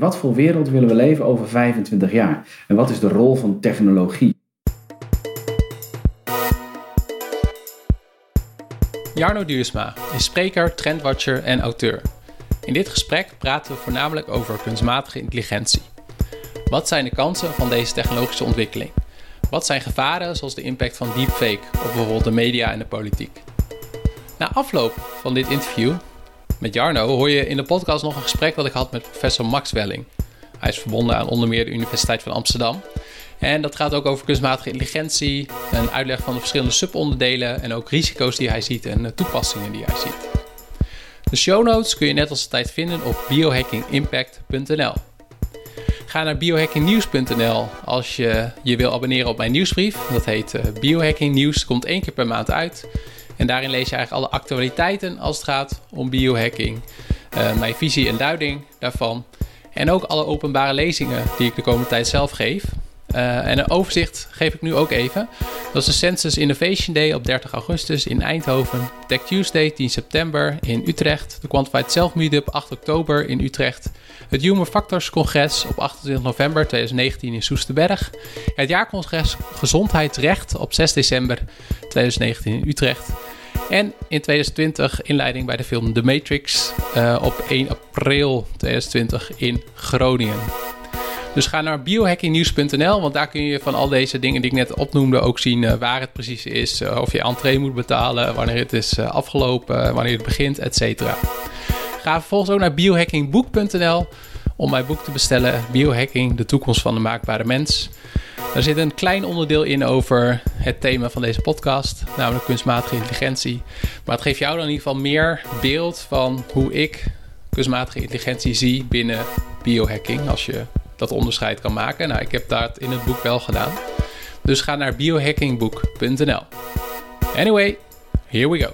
Wat voor wereld willen we leven over 25 jaar? En wat is de rol van technologie? Jarno Duursma is spreker, trendwatcher en auteur. In dit gesprek praten we voornamelijk over kunstmatige intelligentie. Wat zijn de kansen van deze technologische ontwikkeling? Wat zijn gevaren zoals de impact van deepfake op bijvoorbeeld de media en de politiek? Na afloop van dit interview met Jarno hoor je in de podcast nog een gesprek dat ik had met professor Max Welling. Hij is verbonden aan onder meer de Universiteit van Amsterdam. En dat gaat ook over kunstmatige intelligentie, een uitleg van de verschillende subonderdelen en ook risico's die hij ziet en toepassingen die hij ziet. De show notes kun je net als tijd vinden op biohackingimpact.nl. Ga naar biohackingnieuws.nl als je je wil abonneren op mijn nieuwsbrief. Dat heet uh, Biohacking Nieuws, komt één keer per maand uit. En daarin lees je eigenlijk alle actualiteiten als het gaat om biohacking. Uh, mijn visie en duiding daarvan. En ook alle openbare lezingen die ik de komende tijd zelf geef. Uh, en een overzicht geef ik nu ook even. Dat is de Census Innovation Day op 30 augustus in Eindhoven. Tech Tuesday 10 september in Utrecht. De Quantified Self Meetup 8 oktober in Utrecht. Het Human Factors Congres op 28 november 2019 in Soesterberg. Het jaarcongres Gezondheidsrecht op 6 december 2019 in Utrecht. En in 2020 inleiding bij de film The Matrix uh, op 1 april 2020 in Groningen. Dus ga naar biohackingnieuws.nl, want daar kun je van al deze dingen die ik net opnoemde ook zien uh, waar het precies is. Uh, of je entree moet betalen, wanneer het is uh, afgelopen, wanneer het begint, etc. Ga vervolgens ook naar biohackingboek.nl om mijn boek te bestellen. Biohacking, de toekomst van de maakbare mens. Er zit een klein onderdeel in over het thema van deze podcast, namelijk kunstmatige intelligentie. Maar het geeft jou dan in ieder geval meer beeld van hoe ik kunstmatige intelligentie zie binnen biohacking. Als je dat onderscheid kan maken. Nou, ik heb dat in het boek wel gedaan. Dus ga naar biohackingboek.nl. Anyway, here we go.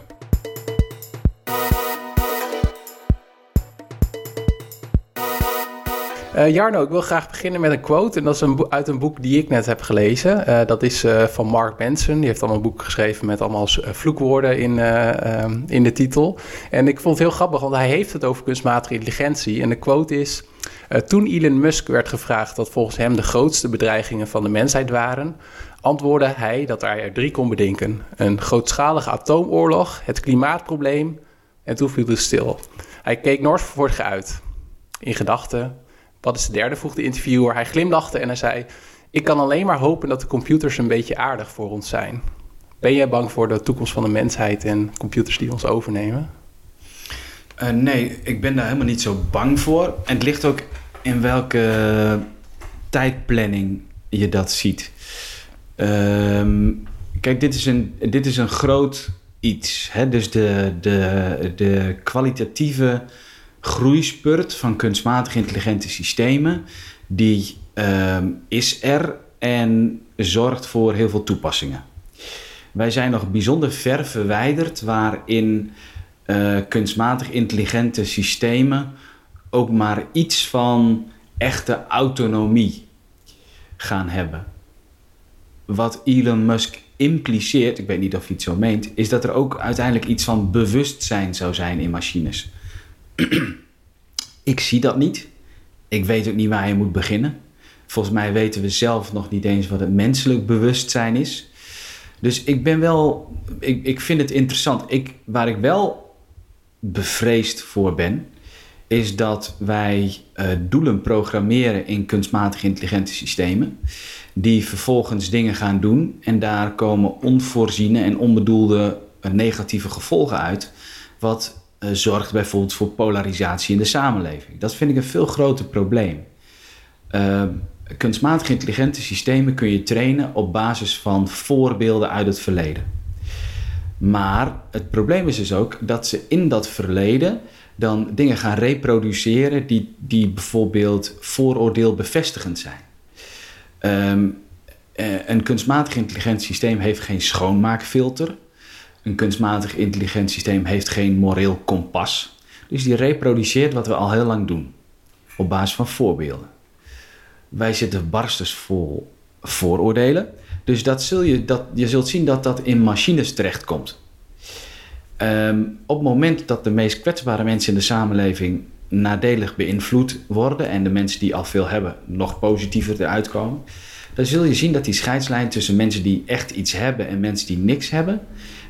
Uh, Jarno, ik wil graag beginnen met een quote. En dat is een uit een boek die ik net heb gelezen. Uh, dat is uh, van Mark Manson. Die heeft allemaal een boek geschreven met allemaal vloekwoorden in, um, in de titel. En ik vond het heel grappig, want hij heeft het over kunstmatige intelligentie. En de quote is... toen Elon Musk werd gevraagd wat volgens hem de grootste bedreigingen van de mensheid waren... antwoordde hij dat hij er drie kon bedenken. Een grootschalige atoomoorlog, het klimaatprobleem... en toen viel het stil. Hij keek Noord uit. In gedachten wat is de derde? vroeg de interviewer. Hij glimlachte en hij zei: Ik kan alleen maar hopen dat de computers een beetje aardig voor ons zijn. Ben jij bang voor de toekomst van de mensheid en computers die ons overnemen? Uh, nee, ik ben daar helemaal niet zo bang voor. En het ligt ook in welke tijdplanning je dat ziet. Uh, kijk, dit is een, dit is een groot iets. Hè? Dus de, de, de kwalitatieve groeispurt van kunstmatig intelligente systemen, die uh, is er en zorgt voor heel veel toepassingen. Wij zijn nog bijzonder ver verwijderd waarin uh, kunstmatig intelligente systemen ook maar iets van echte autonomie gaan hebben. Wat Elon Musk impliceert, ik weet niet of hij het zo meent, is dat er ook uiteindelijk iets van bewustzijn zou zijn in machines. ik zie dat niet. Ik weet ook niet waar je moet beginnen. Volgens mij weten we zelf nog niet eens wat het menselijk bewustzijn is. Dus ik ben wel, ik, ik vind het interessant. Ik, waar ik wel bevreesd voor ben, is dat wij uh, doelen programmeren in kunstmatig intelligente systemen, die vervolgens dingen gaan doen en daar komen onvoorziene en onbedoelde uh, negatieve gevolgen uit, wat uh, zorgt bijvoorbeeld voor polarisatie in de samenleving. Dat vind ik een veel groter probleem. Uh, kunstmatig intelligente systemen kun je trainen op basis van voorbeelden uit het verleden. Maar het probleem is dus ook dat ze in dat verleden dan dingen gaan reproduceren die, die bijvoorbeeld vooroordeel bevestigend zijn. Um, een kunstmatig intelligent systeem heeft geen schoonmaakfilter. Een kunstmatig intelligent systeem heeft geen moreel kompas. Dus die reproduceert wat we al heel lang doen. Op basis van voorbeelden. Wij zitten barstens vol vooroordelen. Dus dat zul je, dat, je zult zien dat dat in machines terechtkomt. Um, op het moment dat de meest kwetsbare mensen in de samenleving nadelig beïnvloed worden en de mensen die al veel hebben nog positiever eruit komen, dan zul je zien dat die scheidslijn tussen mensen die echt iets hebben en mensen die niks hebben,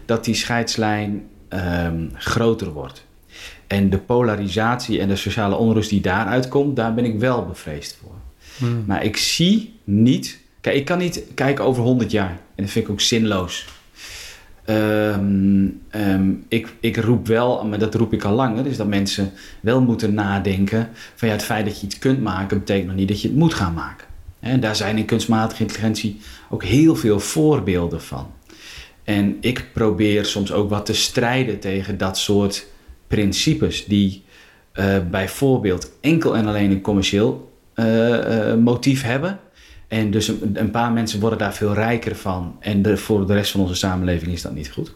dat die scheidslijn ehm, groter wordt. En de polarisatie en de sociale onrust die daaruit komt, daar ben ik wel bevreesd voor. Hmm. Maar ik zie niet. Ik kan niet kijken over 100 jaar. En dat vind ik ook zinloos. Ehm, ehm, ik, ik roep wel, maar dat roep ik al langer, dus dat mensen wel moeten nadenken van ja, het feit dat je iets kunt maken, betekent nog niet dat je het moet gaan maken. En daar zijn in kunstmatige intelligentie ook heel veel voorbeelden van. En ik probeer soms ook wat te strijden tegen dat soort principes die uh, bijvoorbeeld enkel en alleen een commercieel uh, motief hebben. En dus een, een, paar mensen worden daar veel rijker van. En de, voor de rest van onze samenleving is dat niet goed.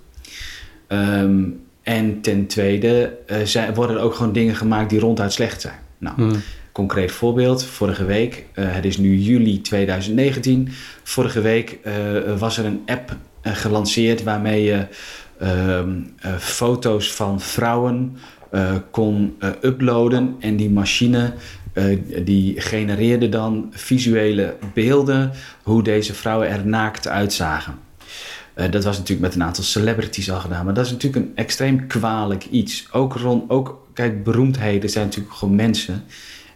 Um, en ten tweede zijn, worden er ook gewoon dingen gemaakt die ronduit slecht zijn. Nou, hmm. concreet voorbeeld. Vorige week, het is nu juli 2019. Vorige week was er een app gelanceerd waarmee je Ehm, eh, foto's van vrouwen eh, kon eh, uploaden. En die machine die genereerde dan visuele beelden hoe deze vrouwen er naakt uitzagen. dat was natuurlijk met een aantal celebrities al gedaan. Maar dat is natuurlijk een extreem kwalijk iets. Ook, rond, ook kijk, beroemdheden zijn natuurlijk gewoon mensen.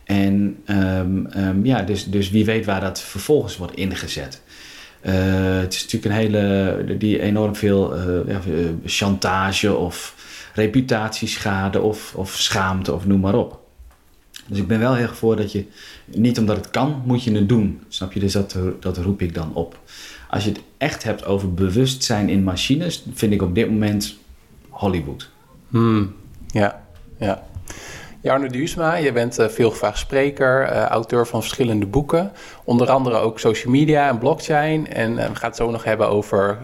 En um, um, ja, dus, dus wie weet waar dat vervolgens wordt ingezet. Uh, het is natuurlijk een hele, die enorm veel ja, eh, chantage of reputatieschade of, of schaamte of noem maar op. Dus ik ben wel heel voor dat je, niet omdat het kan, moet je het doen. Snap je? Dus dat, dat roep ik dan op. Als je het echt hebt over bewustzijn in machines, vind ik op dit moment Hollywood. Hmm, ja, ja. Jarno Duursma, je bent uh, veelgevraagd spreker, uh, auteur van verschillende boeken. Onder andere ook social media en blockchain. En uh, we gaan het zo nog hebben over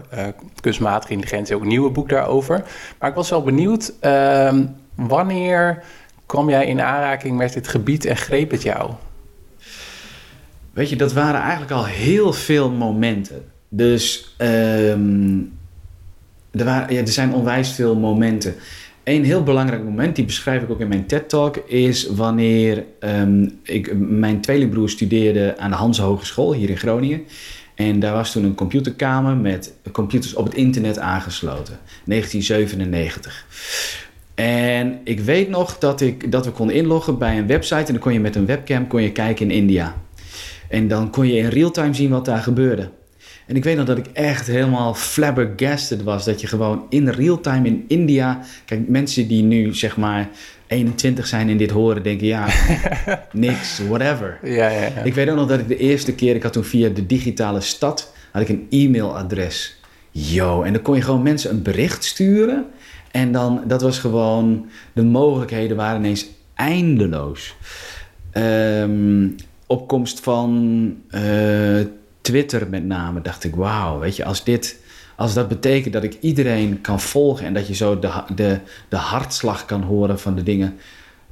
kunstmatige intelligentie, ook een nieuwe boek daarover. Maar ik was wel benieuwd, ehm, wanneer kwam jij in aanraking met dit gebied en greep het jou? Weet je, dat waren eigenlijk al heel veel momenten. Dus um, er, waren, ja, er zijn onwijs veel momenten. Een heel belangrijk moment, die beschrijf ik ook in mijn TED-talk, is wanneer um, ik, mijn tweelingbroer studeerde aan de Hans Hogeschool hier in Groningen. En daar was toen een computerkamer met computers op het internet aangesloten. 1997. En ik weet nog dat, ik, dat we konden inloggen bij een website en dan kon je met een webcam kon je kijken in India. En dan kon je in real-time zien wat daar gebeurde. En ik weet nog dat ik echt helemaal flabbergasted was. Dat je gewoon in real time in India. Kijk, mensen die nu zeg maar 21 zijn en dit horen, denken ja, niks, whatever. Ja, ja, ja. Ik weet ook nog dat ik de eerste keer, ik had toen via de digitale stad, had ik een e-mailadres. Yo, en dan kon je gewoon mensen een bericht sturen. En dan, dat was gewoon, de mogelijkheden waren ineens eindeloos. Um, opkomst van uh, Twitter met name, dacht ik, wauw, weet je, als dit, als dat betekent dat ik iedereen kan volgen en dat je zo de, de, de hartslag kan horen van de dingen.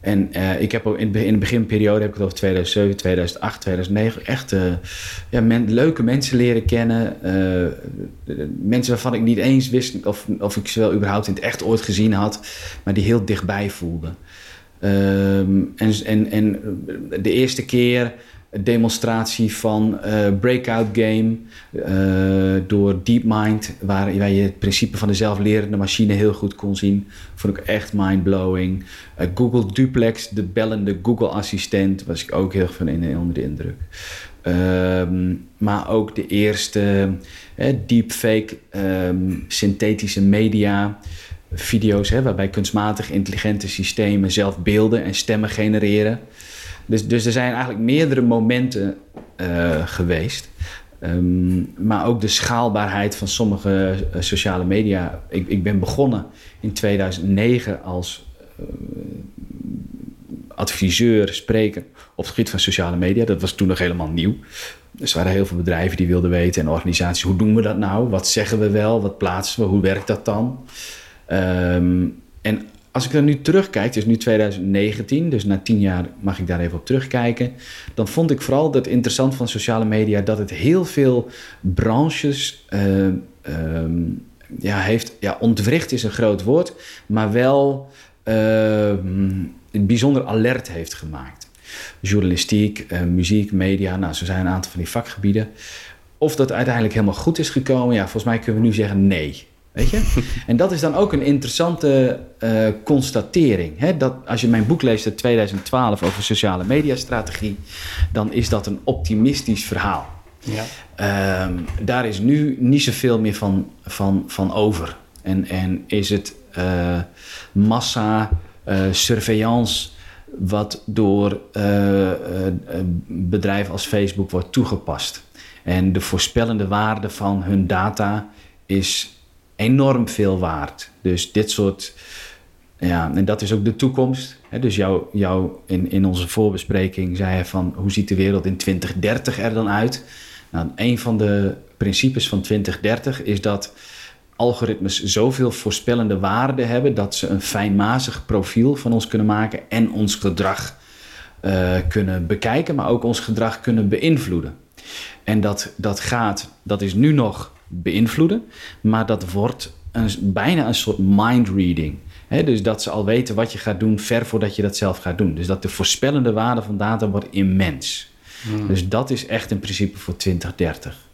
En uh, ik heb ook in, in de beginperiode, heb ik het over 2007, 2008, 2009, echt uh, ja, leuke mensen leren kennen. Uh, mensen waarvan ik niet eens wist of, of ik ze wel überhaupt in het echt ooit gezien had, maar die heel dichtbij voelden. Um, en, en, en de eerste keer demonstratie van uh, Breakout Game uh, door DeepMind, waar, waar je het principe van de zelflerende machine heel goed kon zien. Vond ik echt mindblowing. Uh, Google Duplex, de bellende Google-assistent, was ik ook heel erg van in, onder de indruk. Um, maar ook de eerste deepfake um, synthetische media video's, hè, waarbij kunstmatig intelligente systemen zelf beelden en stemmen genereren. Dus, dus er zijn eigenlijk meerdere momenten uh, geweest. Um, maar ook de schaalbaarheid van sommige uh, sociale media. Ik, ik ben begonnen in 2009 als uh, adviseur, spreker op het gebied van sociale media. Dat was toen nog helemaal nieuw. Dus er waren heel veel bedrijven die wilden weten en organisaties. Hoe doen we dat nou? Wat zeggen we wel? Wat plaatsen we? Hoe werkt dat dan? Um, en als ik dan nu terugkijk, het is nu 2019, dus na tien jaar mag ik daar even op terugkijken. Dan vond ik vooral dat interessant van sociale media dat het heel veel branches uh, um, ja, heeft. Ja, ontwricht is een groot woord, maar wel. Uh, bijzonder alert heeft gemaakt. Journalistiek, uh, muziek, media, nou, zo zijn een aantal van die vakgebieden. Of dat uiteindelijk helemaal goed is gekomen, ja, volgens mij kunnen we nu zeggen nee. Weet je? en dat is dan ook een interessante uh, constatering. Hè? Dat als je mijn boek leest uit 2012 over sociale mediastrategie, dan is dat een optimistisch verhaal. Ja. Ehm, daar is nu niet zoveel meer van, van, van over. En, en is het uh, massa uh, surveillance wat door bedrijven als Facebook wordt toegepast. En de voorspellende waarde van hun data is enorm veel waard. Dus dit soort. Ja, en dat is ook de toekomst. Dus jou, jou in, in onze voorbespreking zei je van hoe ziet de wereld in 2030 er dan uit? Nou, een van de principes van 2030 is dat algoritmes zoveel voorspellende waarde hebben dat ze een fijnmazig profiel van ons kunnen maken en ons gedrag uh, kunnen bekijken, maar ook ons gedrag kunnen beïnvloeden. En dat, dat gaat, dat is nu nog beïnvloeden, maar dat wordt een, bijna een soort mind reading. dus dat ze al weten wat je gaat doen ver voordat je dat zelf gaat doen. Dus dat de voorspellende waarde van data wordt immens. Hmm. Dus dat is echt een principe voor 2030.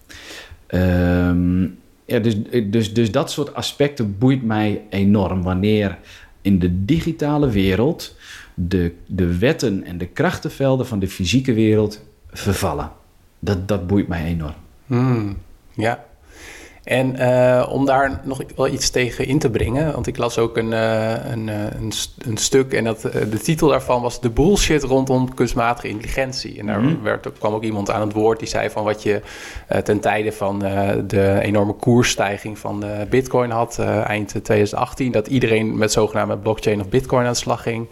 Um, ja, dus, dus, dus dat soort aspecten boeit mij enorm. Wanneer in de digitale wereld de, de wetten en de krachtenvelden van de fysieke wereld vervallen. Dat, dat boeit mij enorm. Hmm, ja, en uh, om daar nog wel iets tegen in te brengen, want ik las ook een, uh, een, uh, een, een, stuk en dat, de titel daarvan was De bullshit rondom kunstmatige intelligentie. En daar mm -hmm. werd, kwam ook iemand aan het woord die zei van wat je ten tijde van de enorme koersstijging van Bitcoin had eind 2018, dat iedereen met zogenaamde blockchain of Bitcoin aan de slag ging.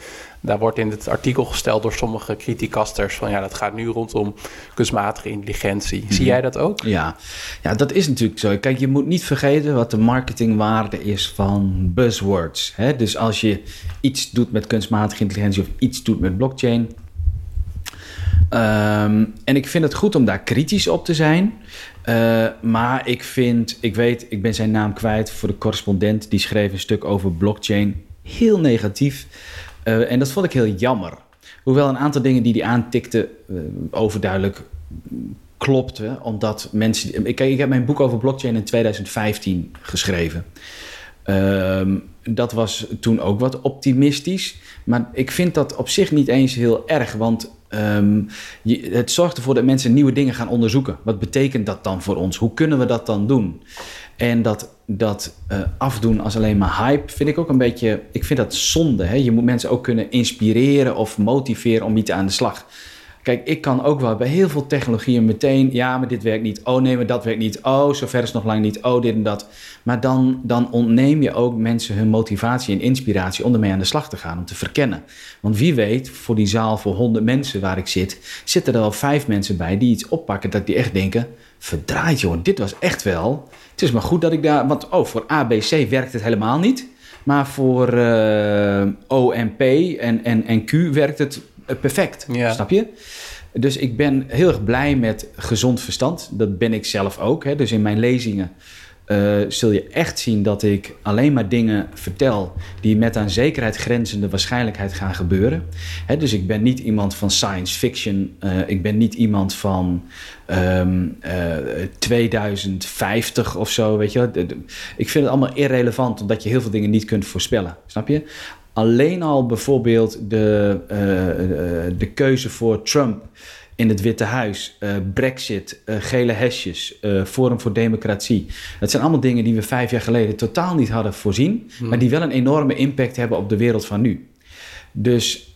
Daar wordt in het artikel gesteld door sommige criticasters van ja, dat gaat nu rondom kunstmatige intelligentie. Zie mhm. jij dat ook? Ja. ja, dat is natuurlijk zo. Kijk, je moet niet vergeten wat de marketingwaarde is van buzzwords. Hè? Dus als je iets doet met kunstmatige intelligentie of iets doet met blockchain. Um, en ik vind het goed om daar kritisch op te zijn. Uh, maar ik vind, ik weet, ik ben zijn naam kwijt voor de correspondent die schreef een stuk over blockchain. Heel negatief. Uh, en dat vond ik heel jammer. Hoewel een aantal dingen die hij aantikte uh, overduidelijk klopten. Omdat mensen... Ik, ik heb mijn boek over blockchain in 2015 geschreven. Uh, dat was toen ook wat optimistisch. Maar ik vind dat op zich niet eens heel erg. Want je, het zorgt ervoor dat mensen nieuwe dingen gaan onderzoeken. Wat betekent dat dan voor ons? Hoe kunnen we dat dan doen? En dat, dat uh, afdoen als alleen maar hype vind ik ook een beetje. Ik vind dat zonde. Hè? Je moet mensen ook kunnen inspireren of motiveren om iets aan de slag. Kijk, ik kan ook wel bij heel veel technologieën meteen, ja, maar dit werkt niet. Oh nee, maar dat werkt niet. Oh, zover is nog lang niet. Oh, dit en dat. Maar dan, dan ontneem je ook mensen hun motivatie en inspiratie om ermee aan de slag te gaan, om te verkennen. Want wie weet, voor die zaal voor honderd mensen waar ik zit, zitten er al vijf mensen bij die iets oppakken dat die echt denken: verdraaid joh, dit was echt wel. Het is maar goed dat ik daar, want oh, voor ABC werkt het helemaal niet. Maar voor uh, eh, OMP en, en, en Q werkt het eh, perfect. Snap je? Dus ik ben heel erg blij met gezond verstand. Dat ben ik zelf ook. Hè. Dus in mijn lezingen uh, zul je echt zien dat ik alleen maar dingen vertel die met aan zekerheid grenzende waarschijnlijkheid gaan gebeuren. Hè, dus ik ben niet iemand van science fiction. Uh, ik ben niet iemand van um, uh, 2050 of zo. Weet je. Ik vind het allemaal irrelevant omdat je heel veel dingen niet kunt voorspellen. Snap je? Alleen al bijvoorbeeld de, de keuze voor Trump in het Witte Huis, uh, Brexit, uh, gele hesjes, Forum voor Democratie. Dat zijn allemaal dingen die we vijf jaar geleden totaal niet hadden voorzien, hmm. maar die wel een enorme impact hebben op de wereld van nu. Dus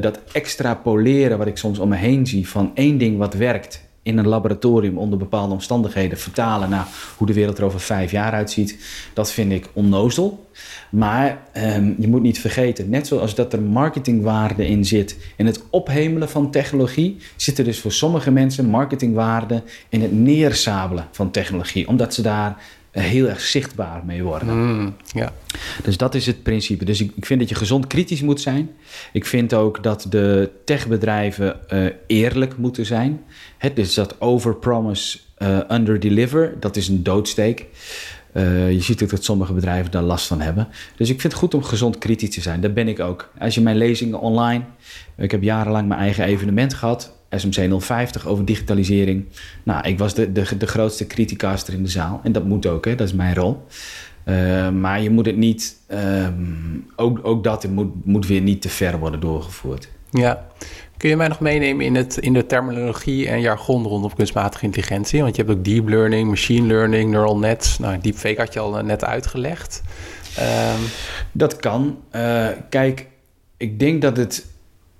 dat extrapoleren wat ik soms om me heen zie van één ding wat werkt in een laboratorium onder bepaalde omstandigheden vertalen naar hoe de wereld er over vijf jaar uitziet, dat vind ik onnozel. Maar um, je moet niet vergeten, net zoals dat er marketingwaarde in zit in het ophemelen van technologie, zit er dus voor sommige mensen marketingwaarde in het neersabelen van technologie, omdat ze daar heel erg zichtbaar mee worden. Mm, ja. Dus dat is het principe. Dus ik, ik, vind dat je gezond kritisch moet zijn. Ik vind ook dat de techbedrijven uh, eerlijk moeten zijn. Het, dus dat overpromise, uh, underdeliver, dat is een doodsteek. Uh, je ziet ook dat sommige bedrijven daar last van hebben. Dus ik vind het goed om gezond kritisch te zijn. Dat ben ik ook. Als je mijn lezingen online... Ik heb jarenlang mijn eigen evenement gehad. SMC 050 over digitalisering. Nou, ik was de, de, de grootste criticaster in de zaal. En dat moet ook, hè? dat is mijn rol. Uh, maar je moet het niet... Um, ook, ook dat moet, moet weer niet te ver worden doorgevoerd. Ja. Kun je mij nog meenemen in, het, in de terminologie en jargon rondom kunstmatige intelligentie? Want je hebt ook deep learning, machine learning, neural nets. Nou, deepfake had je al net uitgelegd. Um... Dat kan. Uh, kijk, ik denk dat het...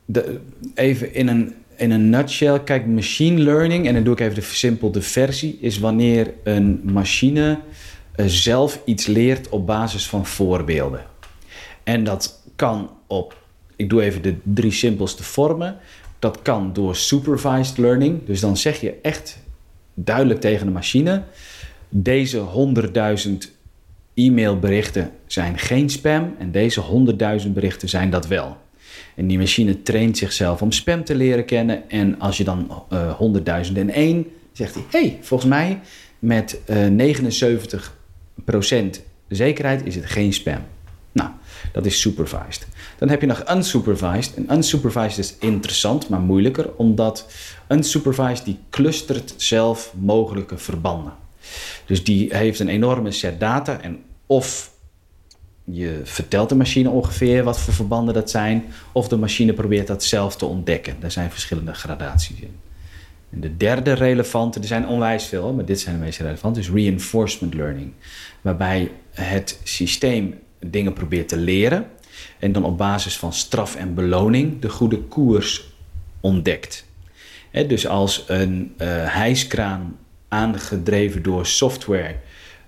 De, even in een, in een nutshell. Kijk, machine learning, en dan doe ik even de versimpelde versie... is wanneer een machine uh, zelf iets leert op basis van voorbeelden. En dat kan op ik doe even de drie simpelste vormen. Dat kan door supervised learning. Dus dan zeg je echt duidelijk tegen de machine: deze 100.000 e-mailberichten zijn geen spam en deze 100.000 berichten zijn dat wel. En die machine traint zichzelf om spam te leren kennen. En als je dan uh, 100.001 zegt hij: hey, volgens mij met uh, 79% zekerheid is het geen spam. Nou, dat is supervised. Dan heb je nog unsupervised. En unsupervised is interessant, maar moeilijker, omdat unsupervised die clustert zelf mogelijke verbanden. Dus die heeft een enorme set data en of je vertelt de machine ongeveer wat voor verbanden dat zijn, of de machine probeert dat zelf te ontdekken. Daar zijn verschillende gradaties in. En de derde relevante, er zijn onwijs veel, maar dit zijn de meest relevante, is reinforcement learning. Waarbij het systeem dingen probeert te leren en dan op basis van straf en beloning de goede koers ontdekt. dus als een uh, hijskraan aangedreven door software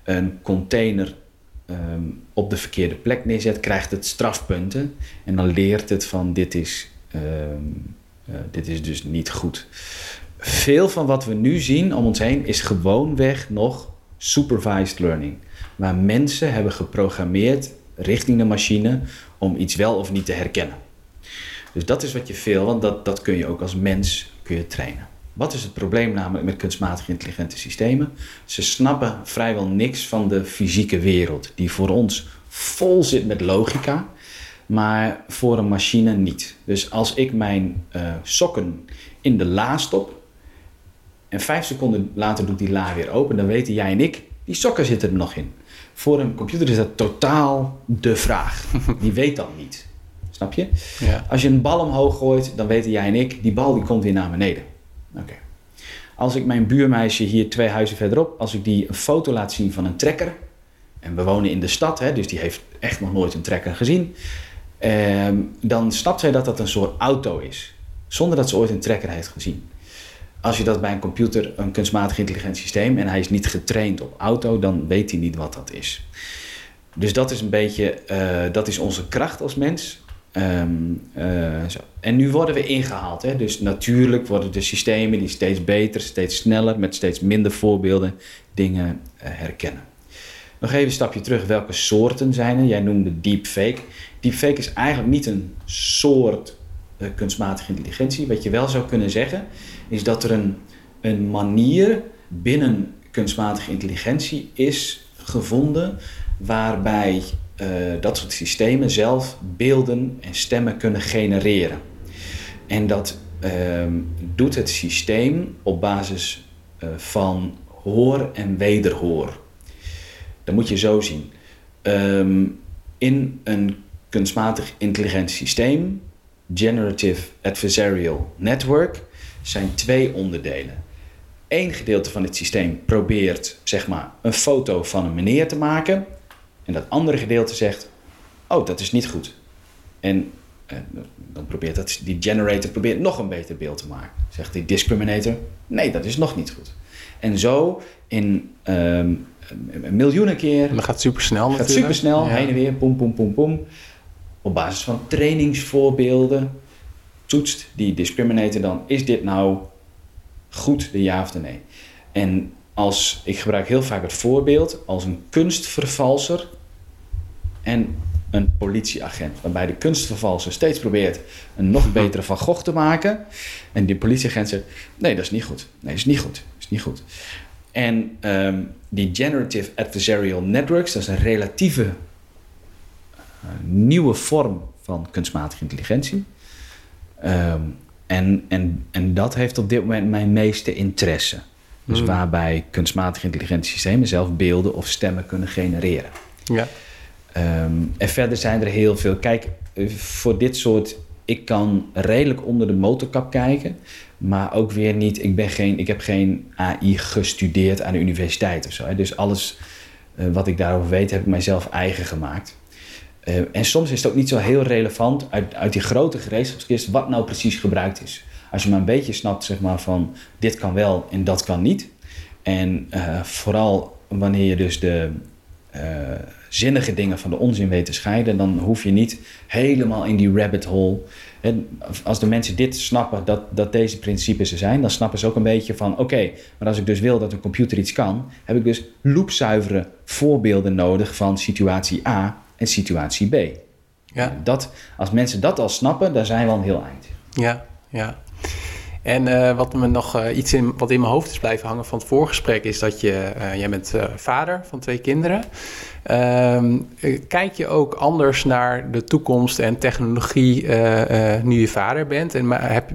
een container ehm, op de verkeerde plek neerzet, krijgt het strafpunten en dan leert het van dit is, ehm, eh, dit is dus niet goed. Veel van wat we nu zien om ons heen is gewoonweg nog supervised learning. Waar mensen hebben geprogrammeerd richting de machine om iets wel of niet te herkennen. Dus dat is wat je veel, want dat, dat kun je ook als mens kun je trainen. Wat is het probleem namelijk met kunstmatig intelligente systemen? Ze snappen vrijwel niks van de fysieke wereld, die voor ons vol zit met logica, maar voor een machine niet. Dus als ik mijn uh, sokken in de la stop en vijf seconden later doe ik die la weer open, dan weten jij en ik, die sokken zitten er nog in. Voor een computer is dat totaal de vraag. Die weet dat niet. Snap je? Ja. Als je een bal omhoog gooit, dan weten jij en ik, die bal die komt weer naar beneden. Oké. Als ik mijn buurmeisje hier twee huizen verderop, als ik die een foto laat zien van een trekker, en we wonen in de stad, hè, dus die heeft echt nog nooit een trekker gezien, ehm, dan snapt zij dat dat een soort auto is, zonder dat ze ooit een trekker heeft gezien als je dat bij een computer, een kunstmatig intelligent systeem, en hij is niet getraind op auto, dan weet hij niet wat dat is. Dus dat is een beetje, uh, dat is onze kracht als mens. Um, uh, zo. En nu worden we ingehaald. Hè? Dus natuurlijk worden de systemen die steeds beter, steeds sneller, met steeds minder voorbeelden dingen uh, herkennen. Nog even een stapje terug. Welke soorten zijn er? Jij noemde deepfake. Deepfake is eigenlijk niet een soort kunstmatige intelligentie. Wat je wel zou kunnen zeggen, is dat er een, een manier binnen kunstmatige intelligentie is gevonden waarbij uh, dat soort systemen zelf beelden en stemmen kunnen genereren. En dat uh, doet het systeem op basis uh, van hoor en wederhoor. Dat moet je zo zien. Um, in een kunstmatig intelligent systeem, Generative Adversarial Network, zijn twee onderdelen. Eén gedeelte van het systeem probeert zeg maar, een foto van een meneer te maken. En dat andere gedeelte zegt: Oh, dat is niet goed. En eh, dan probeert dat, die generator probeert nog een beter beeld te maken. Zegt die discriminator: Nee, dat is nog niet goed. En zo in um, miljoenen keer. En dat gaat super snel. Gaat super snel, heen en weer, pom, pom, pom, pom. Op basis van trainingsvoorbeelden toetst die discriminator dan, is dit nou goed, de ja of de nee? En als, ik gebruik heel vaak het voorbeeld als een kunstvervalser en een politieagent. Waarbij de kunstvervalser steeds probeert een nog betere Van Gogh te maken. En die politieagent zegt, nee, dat is niet goed. Nee, dat is niet goed. Dat is niet goed. En ehm, die Generative Adversarial Networks, dat is een relatieve uh, nieuwe vorm van kunstmatige intelligentie. Ehm, en, en, en dat heeft op dit moment mijn meeste interesse. Dus Hmm. waarbij kunstmatige intelligentie systemen zelf beelden of stemmen kunnen genereren. Ja. Ehm, en verder zijn er heel veel. Kijk, eh, voor dit soort. Ik kan redelijk onder de motorkap kijken. Maar ook weer niet. Ik, ben geen, ik heb geen AI gestudeerd aan de universiteit of zo. Hè. Dus alles eh, wat ik daarover weet, heb ik mijzelf eigen gemaakt. Eh, en soms is het ook niet zo heel relevant uit, uit die grote gereedschapskist wat nou precies gebruikt is. Als je maar een beetje snapt, zeg maar, van dit kan wel en dat kan niet. En eh, vooral wanneer je dus de eh, zinnige dingen van de onzin weet te scheiden, dan hoef je niet helemaal in die rabbit hole. En als de mensen dit snappen, dat, dat deze principes er zijn, dan snappen ze ook een beetje van: oké, maar als ik dus wil dat een computer iets kan, heb ik dus loopzuivere voorbeelden nodig van situatie A en situatie B. Ja. Dat, als mensen dat al snappen, dan zijn we al een heel eind. Ja, ja. En eh, wat me nog eh, iets in, wat in mijn hoofd is blijven hangen van het voorgesprek is dat je, eh, jij bent vader van twee kinderen. Ehm, eh, kijk je ook anders naar de toekomst en technologie nu je vader bent? En heb,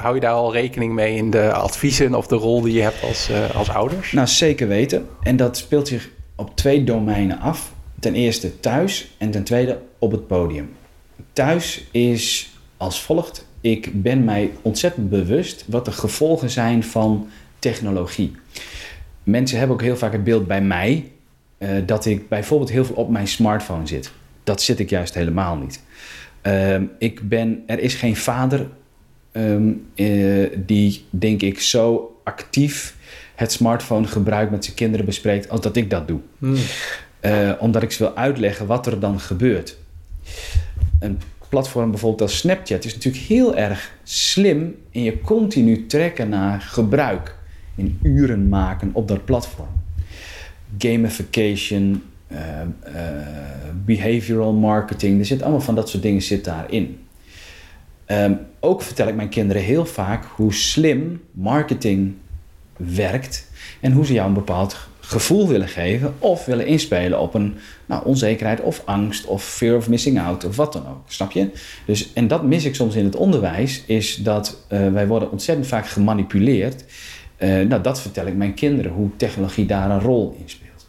hou je daar al rekening mee in de adviezen of de rol die je hebt als, als ouders? Nou, zeker weten. En dat speelt zich op twee domeinen af. Ten eerste thuis en ten tweede op het podium. Thuis is als volgt. Ik ben mij ontzettend bewust wat de gevolgen zijn van technologie. Mensen hebben ook heel vaak het beeld bij mij eh, dat ik bijvoorbeeld heel veel op mijn smartphone zit. Dat zit ik juist helemaal niet. Ehm, ik ben, er is geen vader ehm, eh, die, denk ik, zo actief het smartphone gebruik met zijn kinderen bespreekt als dat ik dat doe. Hmm. Eh, omdat ik ze wil uitleggen wat er dan gebeurt. Een platform bijvoorbeeld als Snapchat is natuurlijk heel erg slim in je continu trekken naar gebruik. In uren maken op dat platform. Gamification, eh, behavioral marketing, er zit allemaal van dat soort dingen zit daarin. Ehm, ook vertel ik mijn kinderen heel vaak hoe slim marketing werkt en hoe ze jou een bepaald gevoel willen geven of willen inspelen op een nou, onzekerheid of angst of fear of missing out of wat dan ook. Snap je? Dus, en dat mis ik soms in het onderwijs, is dat eh, wij worden ontzettend vaak gemanipuleerd. Eh, nou, dat vertel ik mijn kinderen, hoe technologie daar een rol in speelt.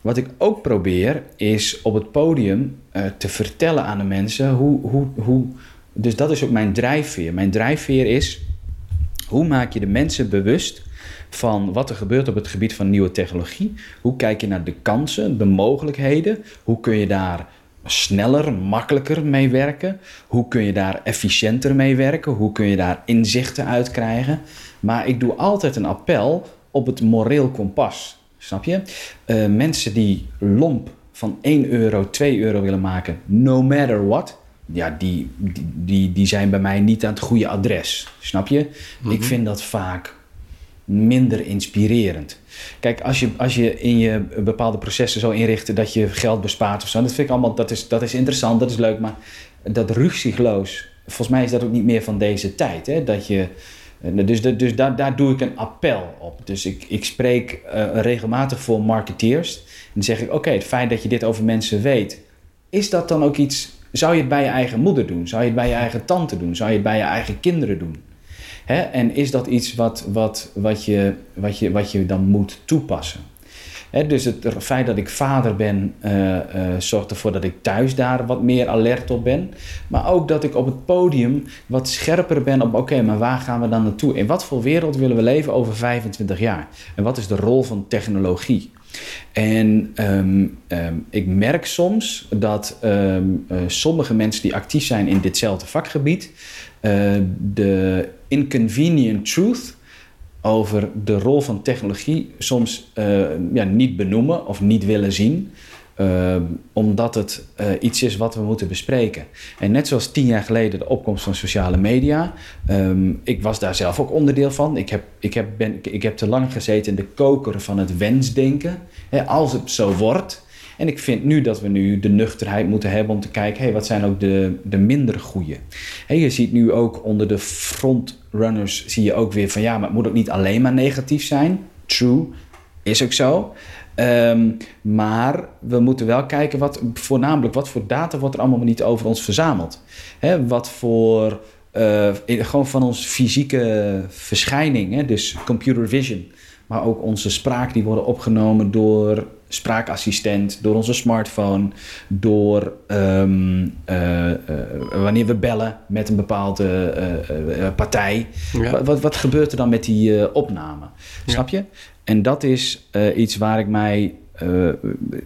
Wat ik ook probeer, is op het podium eh, te vertellen aan de mensen hoe, hoe, hoe. Dus dat is ook mijn drijfveer. Mijn drijfveer is hoe maak je de mensen bewust van wat er gebeurt op het gebied van nieuwe technologie? Hoe kijk je naar de kansen, de mogelijkheden? Hoe kun je daar sneller, makkelijker mee werken? Hoe kun je daar efficiënter mee werken? Hoe kun je daar inzichten uit krijgen? Maar ik doe altijd een appel op het moreel kompas. Snap je? Uh, mensen die lomp van 1 euro, 2 euro willen maken, no matter what ja, die, die, die zijn bij mij niet aan het goede adres. Snap je? Ik vind dat vaak minder inspirerend. Kijk, als je, als je in je bepaalde processen zo inricht dat je geld bespaart of zo, dat vind ik allemaal, dat is, dat is interessant, dat is leuk, maar dat rugzieloos, volgens mij is dat ook niet meer van deze tijd. Hè? Dat je, dus dus daar, daar doe ik een appel op. Dus ik, ik spreek uh, regelmatig voor marketeers. En dan zeg ik, oké, het feit dat je dit over mensen weet, is dat dan ook iets zou je het bij je eigen moeder doen? Zou je het bij je eigen tante doen? Zou je het bij je eigen kinderen doen? Hè? En is dat iets wat, wat, wat, je, wat, je, wat je dan moet toepassen? Hè? Dus het feit dat ik vader ben, uh, uh, zorgt ervoor dat ik thuis daar wat meer alert op ben. Maar ook dat ik op het podium wat scherper ben op: oké, maar waar gaan we dan naartoe? In wat voor wereld willen we leven over 25 jaar? En wat is de rol van technologie? En um, um, ik merk soms dat um, uh, sommige mensen die actief zijn in ditzelfde vakgebied, de inconvenient truth over de rol van technologie soms uh, ja, niet benoemen of niet willen zien. Uh, omdat het uh, iets is wat we moeten bespreken. En net zoals tien jaar geleden de opkomst van sociale media. Um, ik was daar zelf ook onderdeel van. Ik heb, ik, heb, ben, ik heb te lang gezeten in de koker van het wensdenken. Als het zo wordt. En ik vind nu dat we nu de nuchterheid moeten hebben om te kijken... Hey, wat zijn ook de, de minder goede. Hey, je ziet nu ook onder de frontrunners... zie je ook weer van ja, maar het moet ook niet alleen maar negatief zijn. true, is ook zo. Ehm, maar we moeten wel kijken wat, voornamelijk wat voor data wordt er allemaal niet over ons verzameld. Hè, wat voor, uh, gewoon van onze fysieke verschijning, hè, dus computer vision. Maar ook onze spraak die worden opgenomen door spraakassistent, door onze smartphone, door um, uh, uh, wanneer we bellen met een bepaalde uh, partij. Ja. Wat, wat gebeurt er dan met die opname? Ja. Snap je? En dat is iets waar ik mij,